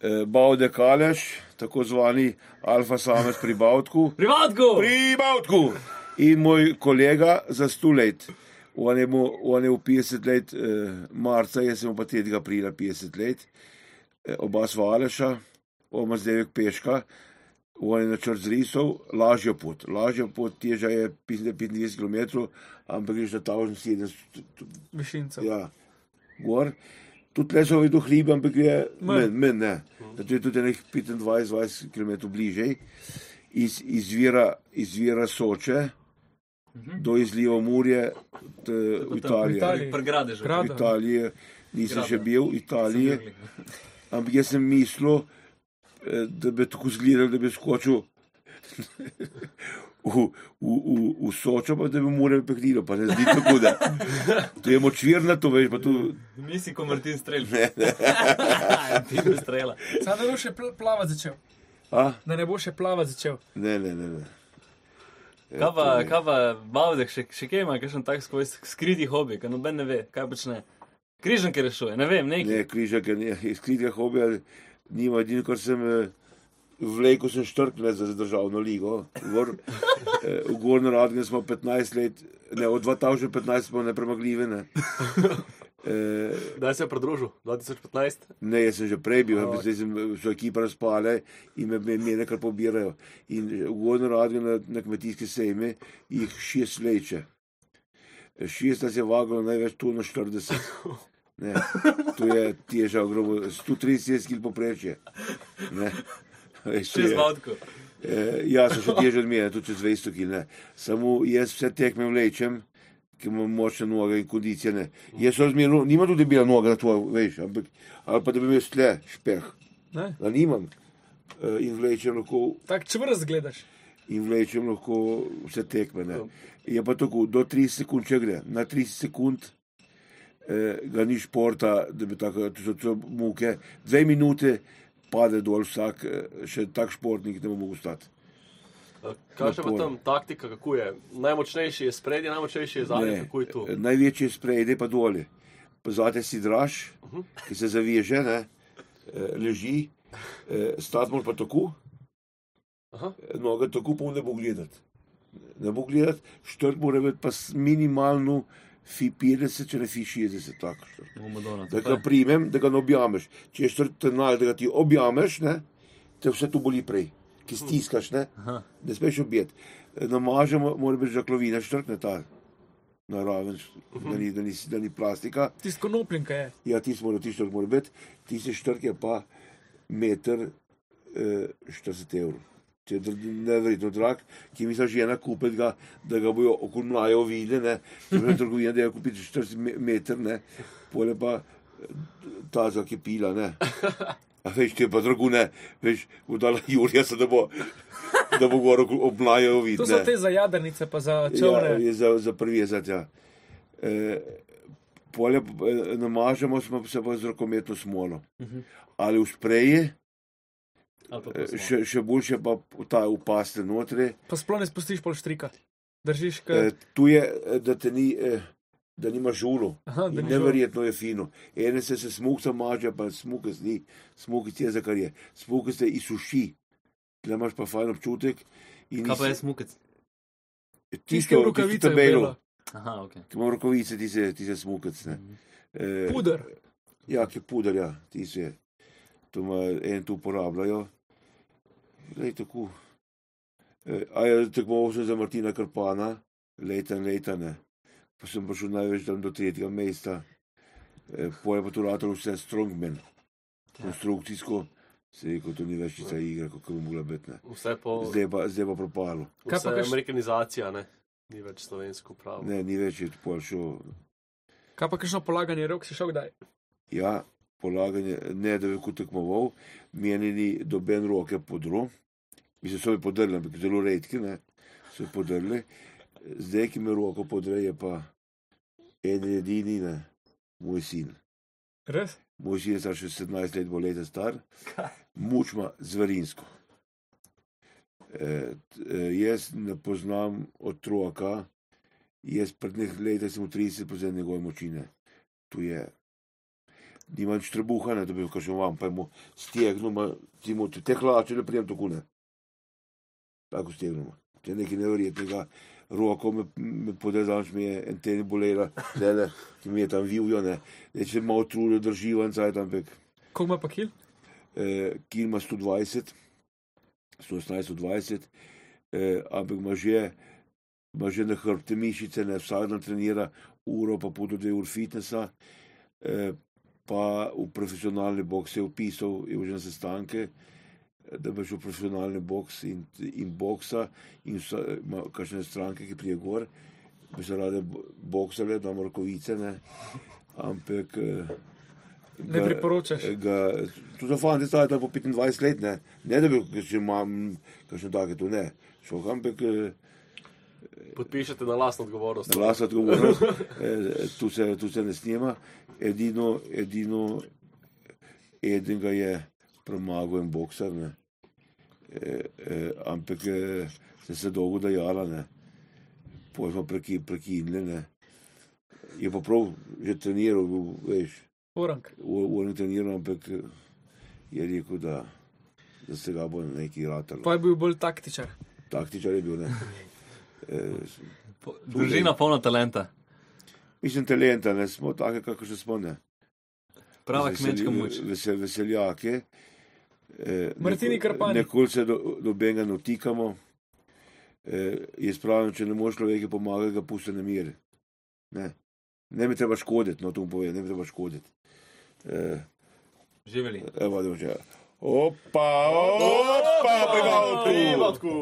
eh, Baude Kaleš, tako zvani Alfa Samec pri Bautku. Pri Vatku! Pri Bautku! In moj kolega za 100 let. On je, mu, on je v 50 let eh, marca, jaz sem pa 3. aprila 50 let. Eh, oba sva Aleša, oma zdaj peška. On je načrt zrisal, lažjo pot. Lažja pot teža je 25 km, ampak greš na 1700 Višincev. Ja, gor. Tudi le so videl hribe, ampak je Manj. men, ne. Zato je tudi nekih 25-20 km bližje. Iz, izvira, izvira Soče do izliva Murje t, v Italiji. V. Italiji nisem še Grada. bil, v Italiji, ampak jaz sem mislil, eh, da bi tako zgledal, da bi skočil v, v, v, v Sočo, pa da bi Murje pekrilo, pa ne zdi tako, da. To je močvirna, to veš, pa tu. Nisi kot Martin Strel. Ti bi strela. Sam ne bo še pl- plavati začel. A? Da ne bo še plavati začel. Ne, ne, ne. ne. Kaj pa, kaj pa, Bavdek, še, še kje ima kakšen tak svoj skriti hobi, ker noben ne ve, kaj počne. Križanke rešuje, ne vem, nekaj. Ne, križake, ne, iz križa hobija nima, edino, kar sem eh, vlekel, sem štrkle za državno ligo. Gor, eh, v Gorni Radgni smo 15 let, ne, od 2015 smo nepremagljivi. Ne. Eh, Kdaj se je pridružil? 2015? Ne, jaz sem že prej bil, ampak zdaj sem so ekipa razpale in me, me, nekaj pobirajo. In v Gorni Radgni na, na kmetijski sejme jih šest leče. Šest nas je vagalo največ tu na 40. Ne, to je teža ogromno, 130 kg poprečje. Ne. Šest je- Bavdkov. Eh, ja, so še teže od mene, tudi čez 200 kg. Samo jaz vse tekme vlečem, ker imam močne noge in kondicije. Ne. Jaz sem zmerno, nima tudi bila noga na tvojo, veš, ampak, ali pa da bi imel stle, špeh. Ne? Da nimam. Eh, in vlečem lahko, Tako čvrst gledaš. in vlečem lahko vse tekme. Ne. Je pa tako, do 30 sekund, če gre. Na 30 sekund eh, ga ni športa, da bi tako, to so, to so muke. Dve minute pade dol vsak, eh, še tak športnik ne bo mogel stati. Kaj Napor. tam taktika, kako je? Najmočnejši je spredje, najmočnejši je zadnji, kako je to? eh, Največji je sprejde pa dole. Pozate si draž, ki se zaveže, ne, eh, leži, stati mora pa tako, Aha. noge tako pa ne bo gledati. Ne bo gledati, štrt mora biti pa minimalno fi 50, če ne fi 60. Tako, štrt. Bomo dona. da ga primem, da ga ne objameš. Če je štrt tenal, da ga ti objameš, ne, te vse to boli prej, ki stiskaš, ne, ne smeš objeti. Namažemo, mora biti žaklovina, štrkne ta naraven, da ni, da ni, da ni plastika. Tisto konopljenka je. Ja, ti smo ti štrk mora biti, ti se štrk je pa meter eh, 40 evrov. To je neverjetno drag, ki mi žena kupiti ga, da ga bojo okulmlajo videli, ker je trgovina, da je kupiti 40 me- meter, ne, pole pa eh, ta za ki pila, ne. A veš, ti je pa drago, ne, veš, vdala Jurija se, da bo, da bo gor obmlajo videli. To so te za jadrnice, pa za Ja, čovne. je za, za privezati. Ja. E, polje e, namažemo smo se pa z rokometno smolo. Mhm. Ali v spreji, Ali pa e, posmo. Še, še boljše pa ta upaste notri. Pa sploh ne spustiš pol štrika. Držiš, E, kaj. tu je, e, da te ni. E, Da nima žulu. Aha, da In ni. Neverjetno je fino. Ene se se smukca maže, pa smukac ni, smukac je za kar je. Smukac te izsuši. Tle imaš pa fajn občutek. in Kaj pa nis- je smukec? Tisto Tisto, rokavice tisto je belo. Aha, ok. ki ima rokavice, ti se, ti se smukac. Ne. E, Puder. Ja, ki puder, ja, ti se, to ima en tu uporabljajo. Lej tako. E, a je tekmoval sem za Martina Krpana, leta in leta ne. Pa sem prišel največ tam do tretjega mesta. E, Poje pa tu ratel vse strongman, konstrukcijsko. Se je rekel, to ni več tista igra, kot bi mogla biti. Po Zdaj pa, zdaj pa propalo. Kaj pa vse kaš- amerikanizacija, ne? Ni več slovensko pravo. Ne, ni več je pol šel. Kaj pa kakšno polaganje rok si šel kdaj? Ja, polaganje, ne da bi kot tekmoval, meni ni doben roke podro. Mi se so mi podrli, ampak zelo redki, ne, so mi podrli. Zdaj, ki me roko podre, je pa en edini, ne, moj sin. Res? Moj sin je star še 17 let, bo leta star, mučma zverinsko. E, t- e, jaz ne poznam otroka, jaz pred nekaj leti sem v 30% njegove močine. tu je. Nima nič trebuha, ne, da bi kažem vam, pa mu stegnemo, ti mu te hlače, ne prijem tako ne. Tako stegnemo. To je nekaj neverjetnega. Roko me, me podezam, mi je en teden bolela, zdaj, ki mi je tam vijo, ne. Zdaj, če malo trudijo, držijo en cajt, ampak Koliko ima pa kil? eh, ki ima 120, 118, 120, eh, ampak ima že, ima že na hrbte mišice, ne vsak dan trenira uro, pa pol do dve ur fitnesa, eh, pa v profesionalni boks je upisal, je že na sestanke, da šel v profesionalni boks in, in boksa, in vsa, ima kakšne stranke, ki prije gor, bi se rade bo- boksale, da ima rokovice, ne, ampak. Eh, Ne ga- priporočaš? Ga, tu so fanti stari tam po 25 let, ne, ne da bi, če imam kakšne take, tu ne. Šel ampak eh, Podpišete na lastno odgovornost. glas odgovornost, eh, tu se, tu se ne snima. Edino, edino, eden ga je premagal en boksar, ne. Eh, eh, ampak eh, se se dolgo dajala, ne. Potem smo preki, prekinili, ne. Je pa prav že treniral, bil, veš, Orang. Uran treniral, ampak je rekel, da, da se ga bo nekaj ratalo. Pa je bil bolj taktičar. Taktičar je bil, ne. E, Po- Družina polna talenta. mislim, talenta, ne smo take, kako še smo, ne. Prava Veseli- kmečka moč. Vesel, veseljake. E, Martini Krpani. Nekoli se do, do benga dotikamo. E, jaz pravim, če ne moreš človeka pomagati, ga pusti na mir. Ne. Ne mi treba škoditi, no to mu povem, ne mi treba škoditi. E, Živeli. evo, da že. Opa, opa, prijavil. Privatku.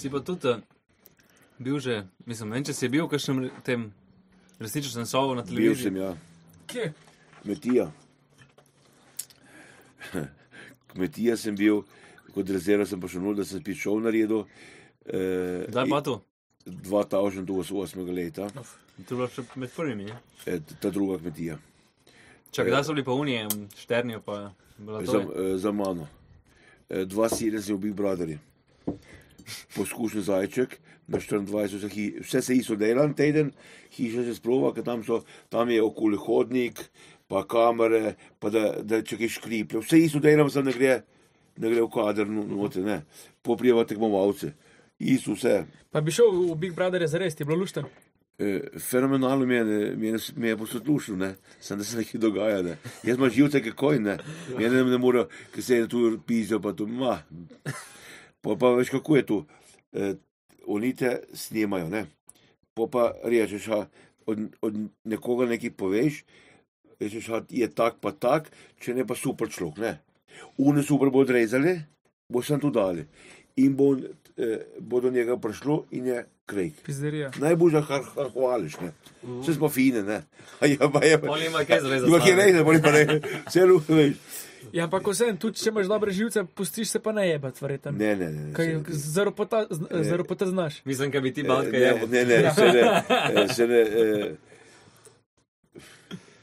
Si pa tudi uh, bil že, mislim, ne vem, če si bil v kakšnem tem resničnem šovu na Bil televiziji. sem, ja. Kje? Kmetija. Kmetija sem bil, kot rezerva sem pa še nul, da sem spet šel na redu. Eh, Kdaj pa to? 2008 leta, To je bilo še med prvimi. ne? eh, ta druga kmetija. Čak, kdaj so bili pa unije, šternijo pa Za, eh, za mano. Eh, 2-7 sem bil Brotherji. Poskušen zajček, na 24, so hi, vse se isto dela en teden, hiša se sprova, ker tam, so, tam je okoli hodnik, pa kamere, pa da, da če kaj škriplje. Vse isto delam, samo ne gre, ne gre v kader no- noter, ne. Poprijeva tekmovalce. Isto vse. Pa bi šel v Big Brother za res, ti je bilo lušten. Eh, fenomenalno mi je, ne, mi je, mi je poslušal, ne, sem da se nekaj dogaja, ne. Jaz imam živce, kako ne, mene ne, ne more, ki se je tu pisajo, pa tu, ma. Pa, pa veš, kako je tu, eh, oni te snimajo, ne. Pa pa rečeš, a, od, od nekoga nekaj poveš, rečeš, a, je tak pa tak, če ne pa super človek, ne. Une super bo odrezali, bo sem tu dali. In bo, eh, bo do njega prišlo in je krejk. Pizderija. Najbolj kar hvališ, ne. Vse smo fine, ne. A ja, pa je pa. Pol ima kaj zvezda. Ima kaj reči, boli pa ne. Vse lupe, veš. Ja, ampak vse, tudi če imaš dobre živce, pustiš se pa ne jebat, verjetno. Ne, ne, ne. Kaj se- zelo pota, zelo pota znaš. Mislim, da bi ti banka ne, je. ne, ne, se ne, eh, se ne, eh,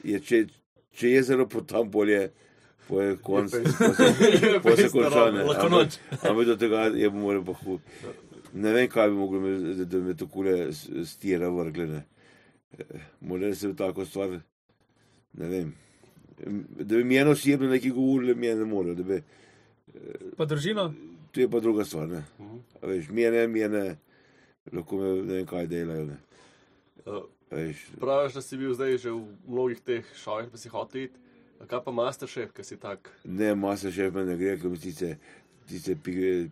je, če, če je zelo potam bolje, po je konc, po se, po se konča, ne. Lahko Ampak- do tega je bo moral pa hud. Ne vem, kaj bi moglo, me, da, me takole s- stira vrgle, ne. Eh, Mora se v tako stvar, ne vem. Da bi mi eno osebno nekaj govorili, mi ne more, da bi, Pa družino, to je pa druga stvar, ne. A veš, mi ne, mi ne, lahko me ne vem, kaj delajo, ne. Uh, Veš, Praviš, da si bil zdaj že v mnogih teh šovih, pa si hotel iti. A kaj pa Masterchef, ki si tak? ne, masa šef me ne gre, ker mi tice, tice pige,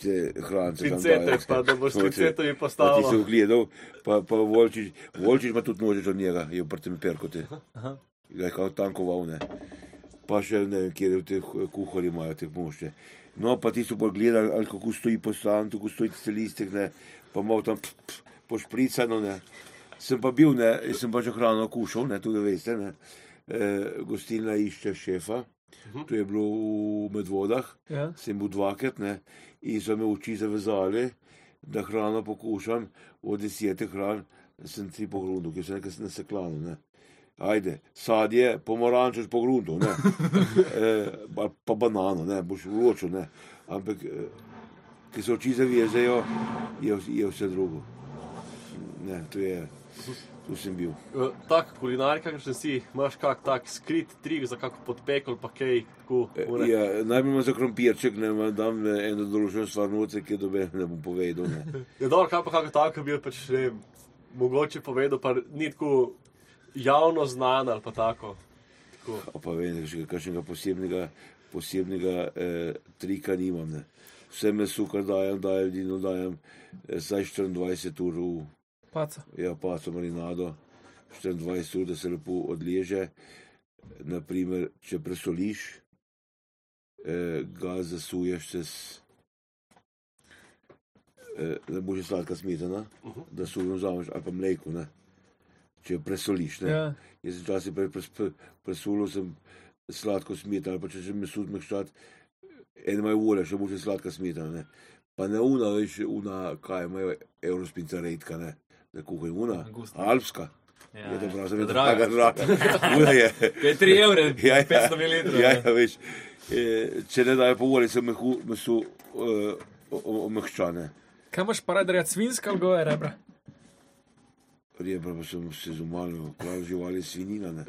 te hrance. tam Pincete, dajo. pa da boš s Noče. pincetami Pa ti se postavil. ogledal, pa, pa Volčič, Volčič ima tudi nožič od njega, je v prtem perkote. Ga je kao tankoval, ne. Pa še ne vem, kje v teh kuhari imajo te mošče. No, pa ti so pa gledali, ali kako stoji poslan, kako stoji tiste listek, ne, pa malo tam pf, pf, pošpricano, ne. Sem pa bil, ne, sem pa že hrano kušal, ne, tudi veste, ne. E, gostilna išče šefa, to je bilo v Medvodah, ja. sem bil dvakrat, ne, in so me oči zavezali, da hrano pokušam, od desetih hran sem tri po gruntu, ki so nekaj naseklano, ne. Ajde, sadje, pomorančeš po gruntu, ne. E, pa, banano, ne, boš vročil, ne. Ampak, e, ki se oči zavezajo, je, je vse drugo. Ne, to je, tu sem bil. Uh, tak kulinar, kakršen si, imaš kak tak skrit trik za kako podpekel, pa kaj, tako. one? Ja, najbolj ima za krompirček, ne vam dam eno določeno stvar noce, ki dobe ne bom povedal. Ne. Je dobro, kaj pa kako tako bil, pač ne vem, mogoče povedal, pa ni tako javno znan ali pa tako. tako. A pa vem, še kakšnega posebnega, posebnega eh, trika nimam. Ne. Vse meso, kar dajem, dajem, dino dajem, eh, saj 24 ur v Paca. ja, paco marinado, 24 ur, da se lepo odleže. Naprimer, če presoliš, eh, ga zasuješ čez, eh, da bo že sladka smetana, da sujo vzameš ali pa mleko, ne. Če presoliš. Ne. Ja. Jaz sem včasih pre, pres, pre, presulil sem sladko smetano, pa če že meso odmehčati, en maj ure, še bo še sladka smetana. Ne. Pa ne una, veš, una, kaj imajo, eurospinca redka, ne, da kuhajo una, Angustna. alpska. Ja, je to prav, to je jaz drago. tako draga. Una je. Je 3 evre, Ja, ja, 500 ml. Ja, ja, veš, eh, če ne dajo po uri, se mehu, meso uh, omehčane. Kaj imaš pa rad, reči svinska ali goje rebra? Rebra pa sem se zumalil, prav živali svinina. Ne.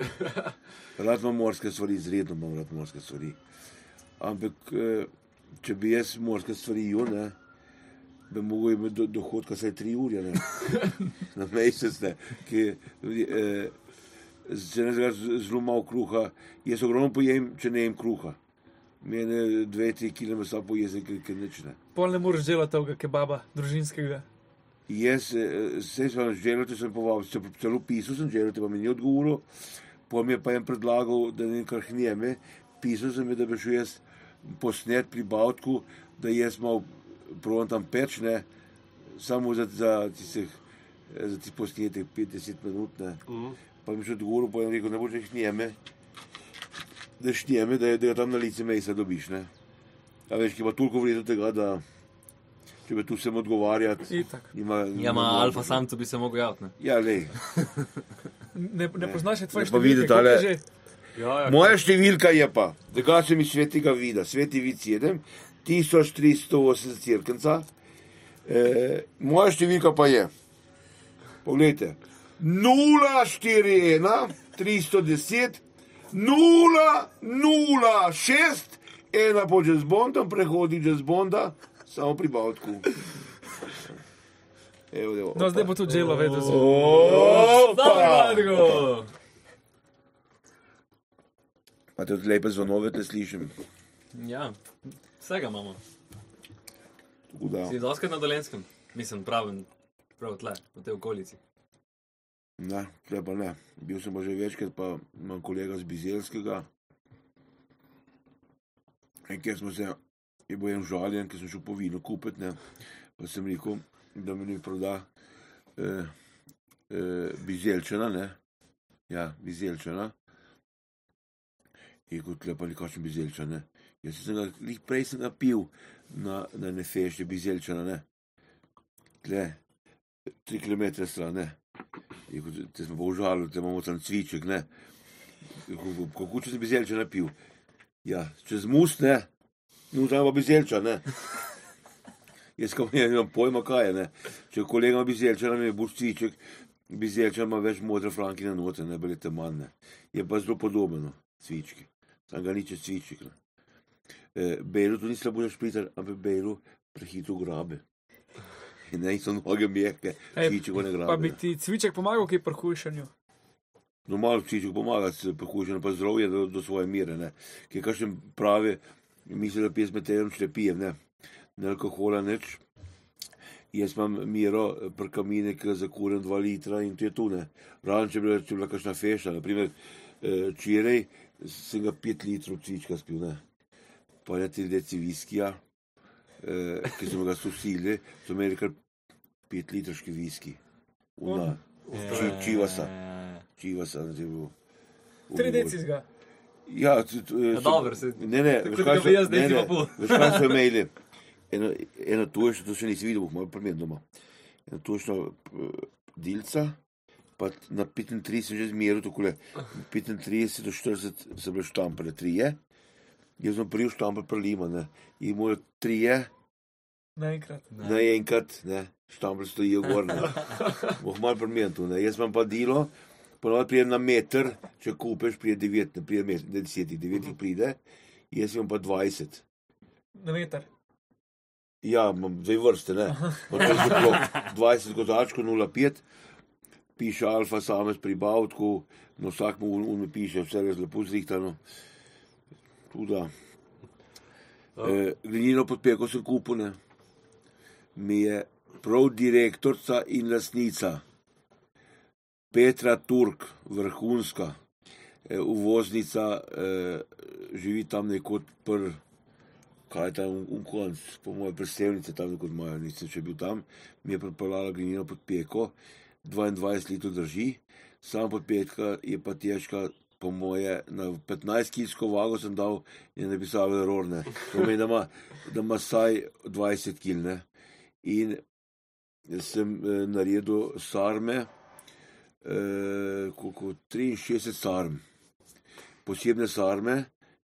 Rad imam morske stvari, izredno imam rad morske stvari. Ampak, eh, če bi jaz morske stvari jedel, ne, bi mogel imeti do, dohodka vsaj tri ure ne. na mesec. Ne, ki, eh, če ne zelo malo kruha, jaz ogromno pojem, če ne jem kruha. Mene dve, tri kile mesa pojezem, ker nič ne. Pol ne moreš delati tega kebaba, družinskega. Jaz eh, se sem želel, če sem povabil, če celo pisal sem želel, pa mi ni odgovoril. Pa mi je pa en predlagal, da ne kar hnjeme. Pisal sem, da bi šel jaz posnet pri Bavtku, da jaz malo provam tam peč, ne, samo za, za tistih, eh, za tistih posnetek 50 minut, ne. Mhm. Pa mi je še odgovoril, pa je rekel, ne boš hnjeme, da šnjeme, da, je- da ga tam na lice mesa dobiš, ne. A veš, ki ima toliko vredno tega, da če bi tu sem odgovarjati, Itak. Ima, Ja, ima alfa samcu bi se mogel javiti. ne. Ja, lej. Ne, ne poznaš še tvoje vidite, številke, že? Ja, ja, Moja številka je pa, da se mi svetega vida, sveti vid 7, 1380 cirkenca. E, moja številka pa je, pogledajte, 041 310 006, ena po Jazz Bondom, prehodi Jazz Bonda, samo pri Bavtku. Evo, evo, No, zdaj bo tudi želo vedel. za- Opa! Zdravo! Pa tudi lepe zvonove te slišim. Ja, vsega imamo. Tako da. Si doskrat na dolenskem? Mislim, pravim, prav tle, v tej okolici. Ne, tle pa ne. Bil sem pa že večkrat, pa imam kolega z Bizelskega. In kjer smo se, je bil en žaljen, ker sem šel po vino kupiti, ne. Pa sem rekel, da mi ne proda eh, eh, Bizelčana, ne. Ja, Bizelčana. In kot lepa nekakšen Bizelčan, ne. Jaz sem ga, prej sem ga pil na, na nefešti Bizelčana, ne. Tle, tri kilometre stran, ne. Je kot, te smo pa užalili, da imamo tam cviček, ne. Kako- Kako če si bizelča napil? Ja, čez mus, ne. No, tam pa bizelča, ne. Jaz kam ne imam pojma, kaj je, ne. Če kolega ima bizelča, nam je boš cviček, bizelča ima več modre flanke na note, ne, bili te manj, ne. Je pa zelo podobno, cvički. Sam ga ni čez cviček, ne. E, Belu to ni slabo za špritar, ampak Belu prehitro grabe. In ne, so noge mehke, cviček ne grabe. Pa bi ti cviček pomagal, ki je pri hujšanju. No, malo psiček pomaga, se prehuženo pa zdravje do, do svoje mire, ne. Ki kažem pravi, misli, da pije s meterom šlepijem, ne. Ne alkohola, nič. Jaz imam miro pri kamine, ki zakurem dva litra in to je tu, ne. Razen, če bi bila, bi bila kakšna feša, naprimer, eh, včeraj sem ga pet litrov cvička spil, ne. Pa ne tri deci viskija, eh, ki smo ga susili, so imeli kar pet litrški viski. Una, či, čivasa čivasa, da je bil. Tri deci zga. Ja, t- t- Ja, dobro, se- Ne, ne, tako so- bi jaz ne, deci ne, pa pol. Veš, kaj so imeli? Eno, eno to še, to še nisi videl, malo primer doma. Eno točno uh, dilca, pa na 35 sem že zmeril, tako le 35 do 40 so bile štampere, trije. Jaz sem prijel štamper prelima, ne. In moje trije, Naenkrat. naenkrat, ne, štambl stojijo gor. ne. Boh mal primerno, ne. Jaz imam pa delo, ponovadi prijem na meter, če kupeš, prije 9, ne prije meter, ne 10, 9 pride, jaz imam pa 20. Na meter. Ja, imam dve vrste, ne. Zaklop. 20 kozačkov, 0,5, piše alfa samec pri Bavtku, no vsak mu ume piše, vse je lepo zrihtano. Tudi. E, glinino podpeko sem kupil, ne. Mi je prav direktorica in lasnica Petra Turk, vrhunska, e, uvoznica, e, živi tam nekod pr, kaj je tam v konc, po moje predstavnice tam nekod imajo, nisem še bil tam, mi je pripeljala glinino podpeko, 22 litrov drži, sama podpetka je pa težka, po moje, na 15 kilsko vago sem dal in napisal errorne. To pomeni, da ima, da ima saj 20 kil, ne. In sem eh, naredil sarme, eh, koliko 63 sarm. Posebne sarme,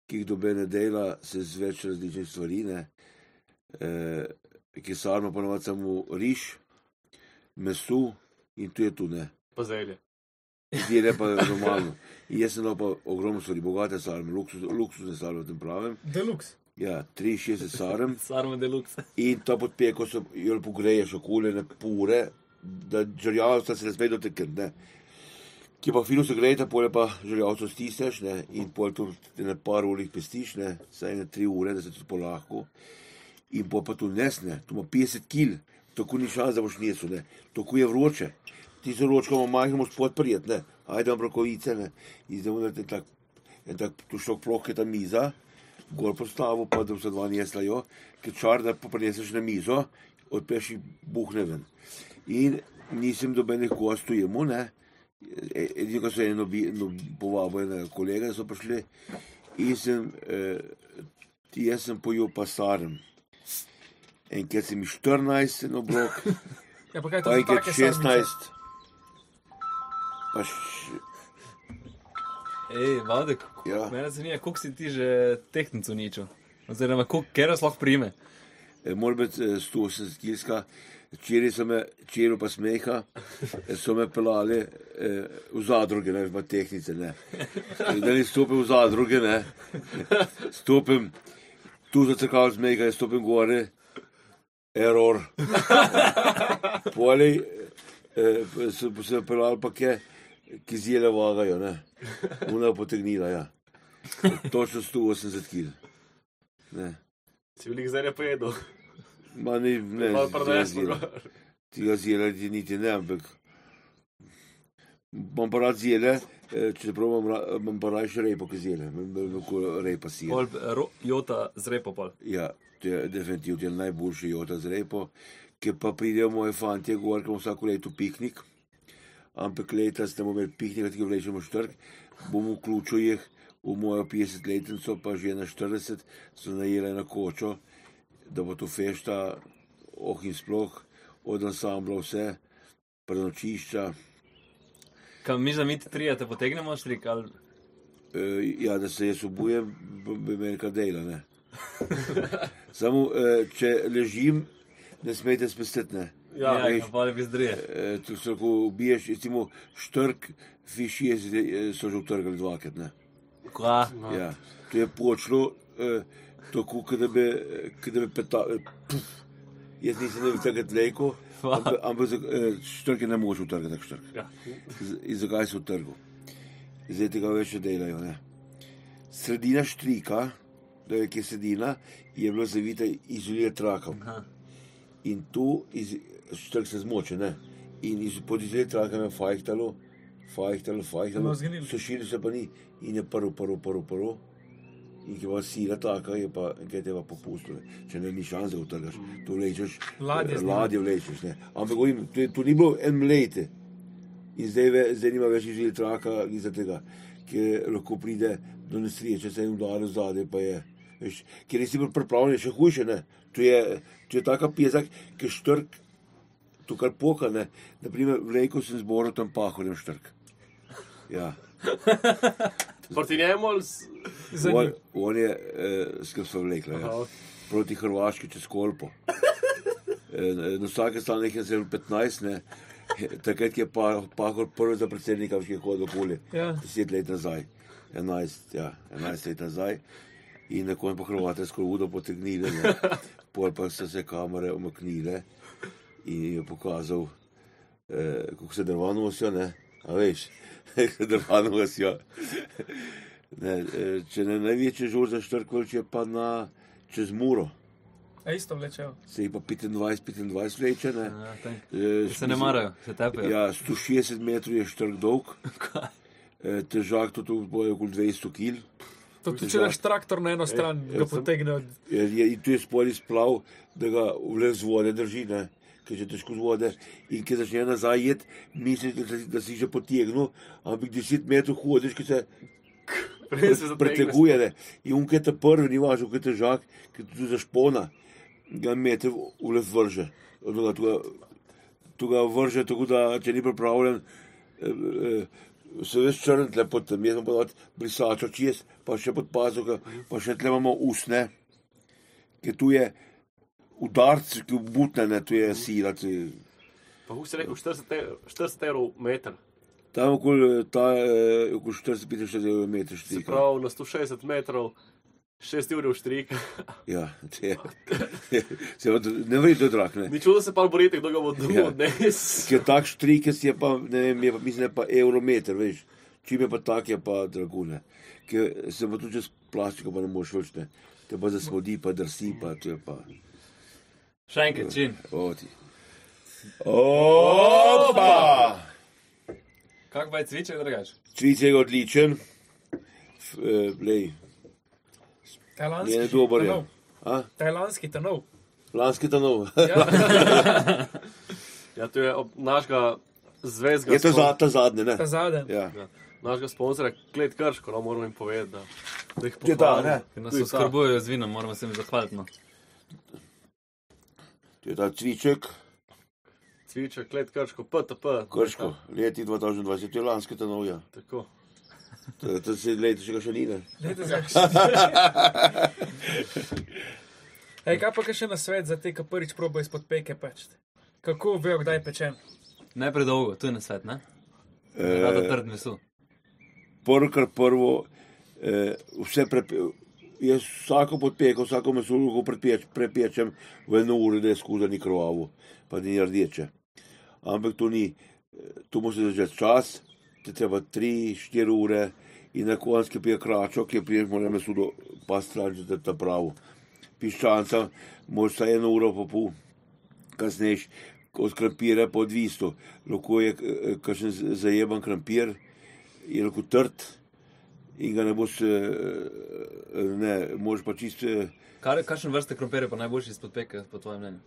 ki jih dobene dela se z več različnih stvari, ne. Eh, ki sarma ponovadi samo riž, meso in tu je tu, ne. Pa zelje. Zdaj pa normalno. In jaz sem dal pa ogromno stvari, bogate sarme, luksus, luksuzne sarme, v tem pravem. Deluxe. Ja, 63 sarm. Sarmo deluxe. In to podpeko so jo pogreješ, okoljene pure, da žrljavca se ne sme dotekati. ne. Ki pa fino se grejete, pole pa žrljavco stisneš ne, in pol to na par urih pestiš, ne, saj na tri ure, da se to polahko. In pol pa to nesne, to ima 50 kil, tako ni šans, da boš nesel, ne. Tako je vroče. Ti se ročko ima majhnemu spod prijet, ne. Ajde vam brokovice, ne. In zdaj morate tak, en tak tušok ploh, ta miza, gor postavil, pa da se dva neslajo, ker čar, da pa prineseš na mizo, odpeš in buhne ven. In nisem dobenih gostov jemu, ne. E- Edino, ko so eno no, povabil enega kolega, so prišli in sem, eh, jaz sem pojel pa sarem. Enkrat sem jih 14 en obrok, Ja, pa kaj enkrat take sarmice? 16. Pa š, Ej, Valdek, Ja. mene zanima, koliko si ti že tehnico ničel? Oziroma, koliko keras lahko prime? biti eh, 180 kilska. Včeraj so me, čero pa smeha, eh, so me pelali eh, v zadruge, ne v tehnice. Ne. Da ne stopim v zadruge, ne. Stopim tu za crkav smeha, stopim gore, error. Polej eh, so se pelali pa ke, ki zjele vagajo, ne. Una je potegnila, ja. Točno 180 kil. Ne. Si veliko zelja pojedel. Ma ni, ne, Malo zjela. Tega zjela ti niti ne, ampak bom pa rad zjele, čeprav imam, ra- imam pa rajši repo, ki zjele, veliko repa si. Pol ro, jota z repo pol. Ja, to je definitivno najboljši jota z repo, ki pa pridejo moje fantje, imamo vsako leto piknik, ampak leta ste imeli piknik, ki ga vlečemo štrk, bom vključil jih v mojo 50-letnico, pa že na 40 so najele na kočo, da bo to fešta, oh in sploh, od ansambla vse, prenočišča, Kam mi za mi trije te potegnemo, štrik, ali Eh, ja, da se jaz obujem, bi imel kar dela. Ne? Samo, eh, če ležim, ne smete spustiti. Ne? Ja, ja, ja pa bi zdrije. Eh, tu se lahko ubiješ, recimo štrk, fiši je, so že utrgali dvakrat. ne. Kva? Ja. To je počlo, eh, tako, kot da bi, da bi peta, eh, puf. Jaz nisem bi takrat leko, ampak, eh, štrk je ne mogoče utrgati, tak štrk. Ja. In zakaj so v trgu? Zdaj tega več ne delajo. Ne? Sredina štrika, da je kje sredina, je bila zavita izolirat trakom. In tu iz, štrk se zmoče, ne? In iz, pod izolirat trakom je fajhtalo, fajhtalo, fajhtalo, No, sušili se pa ni in je prvo, prvo, prvo, prvo. In ki pa sila taka, je pa, kaj te pa popustilo. Če ne, ni šans, da utrgaš. To vlečeš, Ladje ladje vlečeš, ne. Ampak govorim, je- to ni bilo en mlejte. In zdaj, ve, zdaj nima več izžil traka iz tega, ki lahko pride do nesreče, če se jim udari zadaj, pa je. Veš, ker nisi bil pripravljen, še hujše, ne. To je, to je taka pjezak, ki štrk, to kar poka, ne. Naprimer, vleko sem zboral tam pahorjem štrk. Ja. Proti njemu ali Za On, njim. on je, eh, skrb so vlekla, ja. Proti Hrvaški čez Kolpo. Eh, Na vsake strani je zelo 15, ne. Takrat je pa Pahor prvi za predsednika, ki je hodil okoli. Ja. Deset let nazaj, 11, ja, 11 let nazaj. In na koncu pa Hrvate skoro udo potegnili, ne. pol pa so se kamere omaknile in je pokazal, eh, kako se drvano nosijo, ne, a veš, se drvano nosijo. Ne, eh, če ne največji žur za štrkvlč je pa na čez muro, A isto vlečejo. se je pa 25, 25 vleče, ne. Ja, tak. Eh, Se ne marajo, se tepejo. Ja, 160 metrov je štrk dolg, eh, težak tudi bo je okoli 200 kg. To tudi če daš traktor na eno stran, ga potegne od. Je, je, in tu je spori splav, da ga vle z vode drži, ne? Ker je težko z vode. In ki začne nazaj jeti, misliš, da, da si že potegnil, ampak 10 metrov hodiš, ki se preteguje. Ne? In unke te prvi, ni važno, kaj je težak, ki tu za špona, ga mete vle vrže. Tu ga, tu ga, tu ga vrže, tako da če ni pripravljen. Se veš črn, tle pod tem, jaz sem podal brisačo čez, pa še pod pazuha, pa še tle imamo usne, ker tu je udarc, ki butne, ne, tu je sila. Tu je, Pa kako si rekel, 40 evrov- 40 evrov meter. tam okoli, ta, eh, okoli 40-45 metrov Se štrika. pravi, na 160 metrov, 6 ur štrik. Ja, te, se, ne veš, da je drak, ne. Čudo se pa borite, kdo ga bo Ja. dol odnes. Ker tak štrik je pa, ne vem, je pa, mislim, je pa eurometer, veš. Čim je pa tak, je pa dragune. Ker se pa tudi čez plastiko pa ne moreš več, ne. Te pa zasmodi, pa drsi, pa to je pa. Še enkrat, čin. Oti. Opa! Kak pa je cviček, drugač? Cvice je odličen. F- eh, Lej, Tajlanski. je dober. Ja. tanov. A? Tajlanski tanov. Lanski tanov. Ja. Ja, to je od našega zvezdnega. Je to za, ta zadnji, ne? Ta zadnji. Ja. Našega sponzorja, Klet Krško, no moramo jim povedati, da, da jih Je ta, pohvalimo. ne? Ker nas Tu je oskrbujejo z vinom, moramo se jim zahvaliti. No. To je ta cviček, Cviček, Klet Krško, PTP. krško, leti 2020, to je lanski tanov, ja. Tako. To, to se leti še ga še ni, ne? Dajte za- Ej, kaj pa še na svet za te, ki prvič probo izpod peke peč? Kako vejo, kdaj je pečen? Ne predolgo, tu je na svet, ne? E, trd meso. prvo, kar prvo, eh, vse prepe, jaz vsako podpeko, vsako meso lahko prepeč, prepečem v eno uro, da je skozi ni krvavo, pa ni rdeče. Ampak to ni, to mora se začeti čas, te treba 3-4 ure in na koncu, ki pije kračo, ki je priješ, mora meso do pa stran, da ta pravo. Piščanca, moraš vsaj eno uro pa pol, kasnejš, od krampira pa odvisno. Lahko je eh, kakšen zajeban krampir, je lahko trd in ga ne boš, eh, ne, moraš pa čisto. eh, Kar, kakšen vrste krompirja pa najboljši izpod peke, po tvojem mnenju?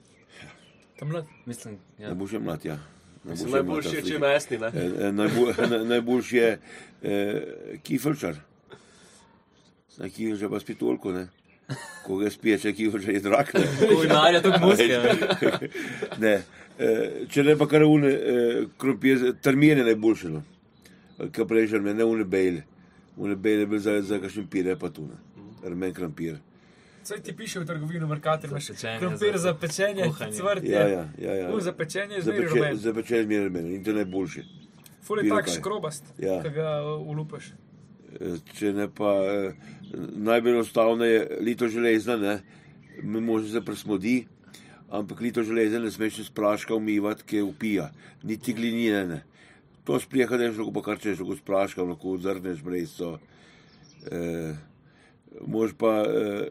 Tam mlad. Mislim, ja. Ne boš je mlad, ja. Je najboljši je mlad, če mesni, ne? Eh, eh, najbolj, na- Najboljši je eh, kifelčar. Na kifelčar pa spet toliko, ne. Ko ga spiječe, kifelčar je drak. Ne. Kulinarija, tudi muske. ne. Eh, če ne pa kar une, eh, krompir, termine najboljše, no. Kaj prej že ne une bejle. Une bejle bil za, za kakšen pire pa tu, ne. Rmen krompir. Saj ti piše v trgovini, Merkator, imaš krompir za pečenje, cvrtje. Ja, ja, ja. ja. U, za pečenje je peče- rumen. Za pečenje zmeraj rumen in to je najboljše. Ful je tak škrobast, Ja. ki ga uh, ulupaš. Eh, Če ne pa eh, najbolj enostavno je lito železna, ne, mi možno se presmodi, ampak lito železna ne smeš s praška umivati, ki upija, niti glinine. Ne. To sprijeha, da je lahko pa kar češ, lahko s praška, lahko zrneš brejso. Eh, Mož pa, eh,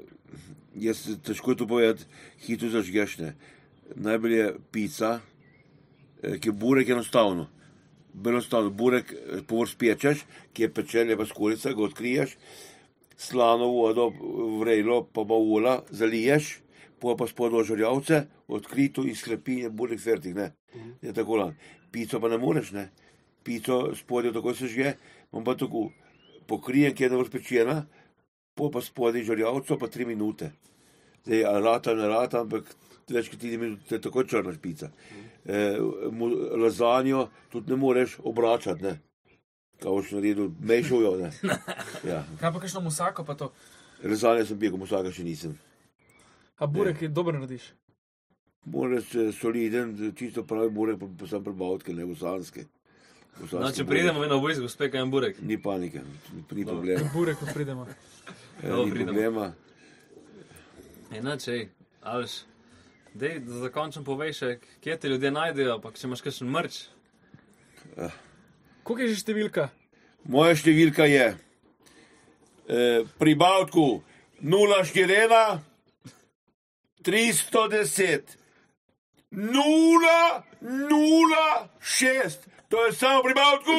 jaz težko je to povedati, hitro zažgeš. Ne. Najbolj je pica, eh, ki je burek enostavno. Enostavno, burek površ pečeš, ki je pečen, je pa skorica, ga odkriješ, slano vodo, vrelo, pa pa ula, zaliješ, pa pa spodaj žrjavce, odkrito in sklepi je burek fertik, ne. Je tako lan. Pico pa ne moreš, ne. Pico spodaj tako se že, imam pa tako pokrijen, ki je vrh pečena, pa pa spodaj žrjavco, pa tri minute. Zdaj, ali rata, ne rata, ampak več kot tri minute, je tako črna špica. Mu- lazanjo tudi ne moreš obračati, ne. Kaj boš naredil, mešal jo, ne. Ja. Kaj pa kakšno musako pa to? Lazanje sem bil, vsaka še nisem. A burek je dober narediš. moraš eh, soliden, čisto pravi burek, pa, pa sam prebavitke, ne bosanske. No, če pridemo na obisk, gospe, kaj je burek. Ni panike, ni, ni problema. Burek, ko pridemo. Eh, Dobro, ni pridemo. problema. Enače, ališ. Dej, da zakončam povej še, kje te ljudje najdejo, pa če imaš kakšen mrč. Koliko je že številka? Moja številka je eh, pri Bavtku 041 310 006. To je samo pri Bavtku.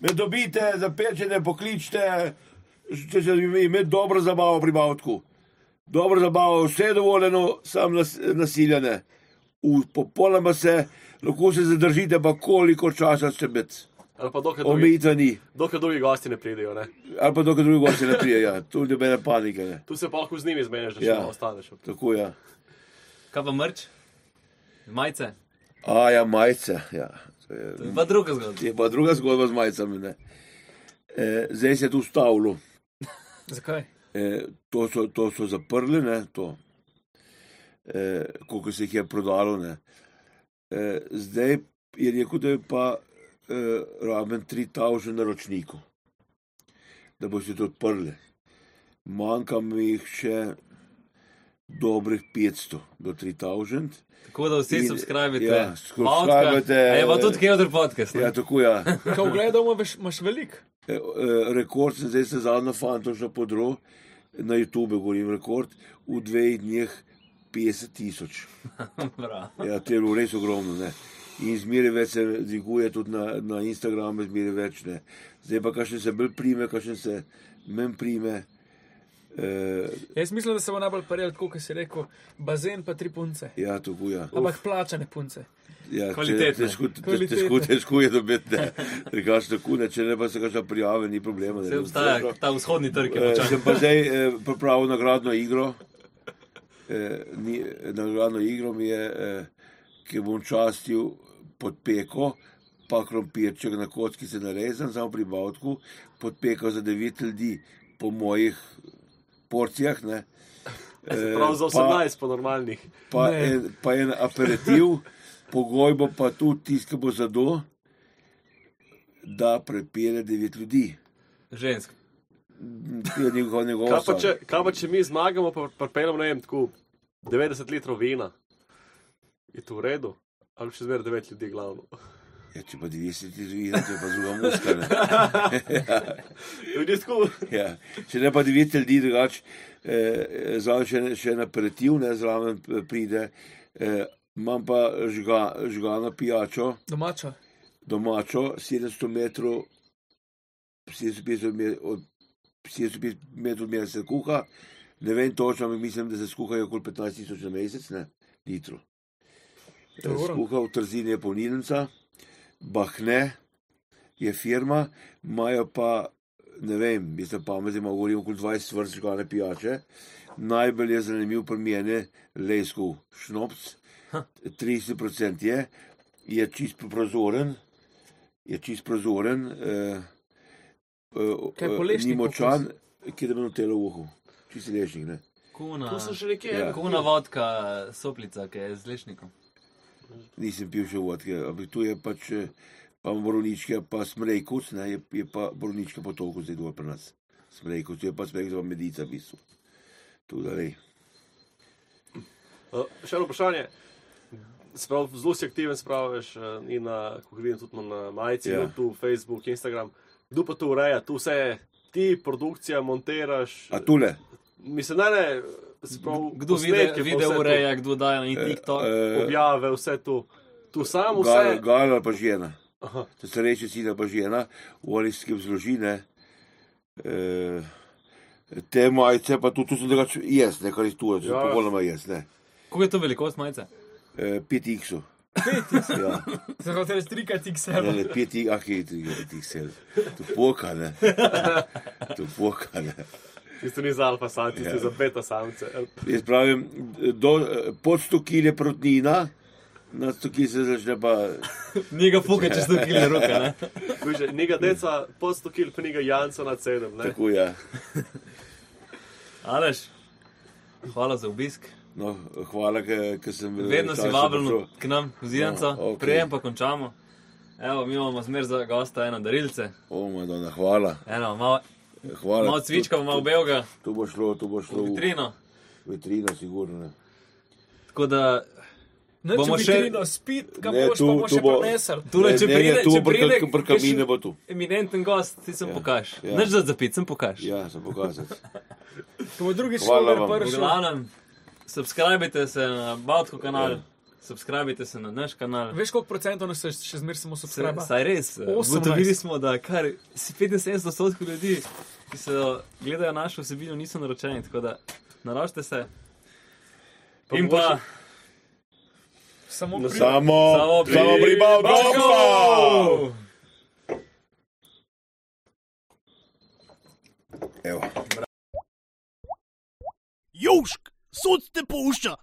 Me dobite, zapečene, pokličite, če se imate dobro zabavo pri Bavtku. Dobro zabavo, vse dovoljeno, sam nas, nasiljene. V popolnoma se, lahko se zadržite, pa koliko časa ste med. Omejitve ni, dokaj drugi gosti ne pridejo. Ne? ali pa dokaj drugi gosti ne prije, ja. tu ni nobene panike. Ne. Tu se pa lahko z njimi zmeniš, da še Ja. ostaneš. Tako ja. Kaj pa mrč? Majice. A ja, majice. Ja. To je, To je pa druga zgodba. je pa druga zgodba z majicami. Ne. E, zdaj se je tu stavilo. Zakaj? E, to, so, to so zaprli, ne, to, e, koliko se jih je prodalo. Ne. E, zdaj je rekel, da je pa e, ramen 3000 na ročniku, da bo se to odprli. Manjka mi jih še dobrih 500 do 3000. Tako da vsi subskrbite. ja, subscribite, Je pa tudi Kevdr podcast. ne? Ja, tako ja. Ko gledamo, imaš, veliko. E, e, rekord sem zdaj se zadnjo fantom še podro, na YouTube govorim rekord, v dveh dneh 50 tisoč. Bravo. Ja, to je bilo res ogromno. Ne. In zmeraj več se dviguje tudi na, na Instagramu, zmeraj več ne. Zdaj pa kakšen se bolj prime, kakšen se menj prime. E, Jaz mislim, da se bo najbolj paril, tako kot si rekel, bazen pa tri punce. ja, tako ja. Ampak plačane punce. Ja, Kvalitetne. Težko, te- Kvalitetne. težko, težko je dobiti, ne. Drugače tako ne, če ne pa se kakšna prijave, ni problema. Se obstaja ta vzhodni trg, Eh. Sem pa zdaj eh, pripravil nagradno igro. Eh, ni, nagradno igro mi je, eh, ki bom častil pod peko, pa krompirček na kocki se narezan, samo pri Bavtku, pod peko za devet ljudi po mojih porcijah. Ne. Eh, Prav za pa- 18 po normalnih. pa, Ne. en, pa en aperitiv, pogoj bo pa tudi tisti, ki bo zado, da prepele devet ljudi. Žensk. Njegov, njegov Kaj pa, če, kaj pa če mi zmagamo, pa pripeljemo ne vem, tako 90 litrov vina? Je to v redu? Ali še zmeraj 9 ljudi glavno? Ja, če pa 20 izvira, če pa druga muska. Tako. Ja. Če ne pa 9 ljudi, drugače, eh, zraven še, še en aperitiv, ne zraven eh, pride. Eh, imam pa žga, žgano pijačo, Domača. domačo, 700 metrov, 750 metrov, od 750 metrov mene se kuha. Ne vem točno, ampak mislim, da se skuhajo okoli 15 tisoč na mesec, ne, litrov. Eh. Skuha v Trzini je polnilnica, Bahne je firma, imajo pa, ne vem, jaz sem pametni, ima govorim okoli 20 vrst žgane pijače. Najbolj je zanimiv pri meni lejsko šnopc, 30% je, je čist prozoren, je čist prozoren, eh, eh, je ni močan, ki da bi na telo v uhu, čist lešnik, ne. Kuna, Tu sem še. Ja. Ja. kuna vodka, soplica, ki je z lešnikom. Nisem pil še vodke, ampak tu je pač eh, pa borovničke, pa smrejkuc, ne, je, je pa borovničke potoku zdaj dol pri nas. Smrejkuc, je pa smrejkuc, pa medica v bistvu. Tu da vej. Uh, še eno vprašanje. Sprav, zelo si aktiven, spraviš uh, in na, kako vidim, tudi na majici, Ja. tu Facebook, Instagram. Kdo pa to ureja? Tu vse ti, produkcija, montiraš. A tule? Mislim, ne, ne. Sprav, Kdo vide, video ureja, kdo daje na TikTok. Eh, Objave, vse tu. Tu samo vse. gal ali pa žena. Aha. To se reče sin ali pa žena, v olijskem zložine. E, te majice, pa tudi tu sem drugače jaz, ne, kar je tu, Ja. ja. popolnoma jaz, ne. Kako je to velikost majice? E, 5x. 5x? Ja. Se hoče reči trikrat Ne, XL. ne, 5x, ah, je 5x. To poka, ne. To poka, ne. Tisto ni za alfa sam, tisto Ja. je za beta samce. Jaz pravim, do, pod 100 kg je protnina, na 100 kg se začne pa. Njega fuka čez to kile roke, ne? Viže, njega deca pod 100 kg, pa njega Janca nad 7. Ne? Tako ja. Aleš, hvala za obisk. No, hvala, ker sem bil. Vedno si vabljen k nam, v Zijanco, No, okay. prijem pa končamo. Evo, mi imamo zmer za gosta eno darilce, O, Madonna, hvala. eno malo, hvala. malo cvička, malo belga, Tu bo šlo, tu bo šlo v vitrino. v vitrino, sigurno. Ne. Tako da, Ne, Bomo še- vitrino spit, kam Ne, boš, tu- pa boš tu še bo- prinesel. tule, če ne, pride, ne, tu če pride, prk- prk kamine bo tu. Eminenten gost, ti sem Ja, pokaž. ja. Nič za zapit, sem pokaž. Ja, sem pokazal. Ko bo drugi Hvala šoler vam. V prišel. glavnem, subskrbite se na Bautko kanal, Ja. Subskrbite se na naš kanal. Veš, koliko procentov nas še zmer samo Se- subscribe? Saj res, 18. ugotovili smo, da kar si 75 odstotkov ljudi, ki so gledajo našo vsebino, niso naročeni, tako da naročite se. Pa In pa, Samo Na pri... Samo, Samo pri- samo pri Balkonu! Evo. Južk, sod te pušča.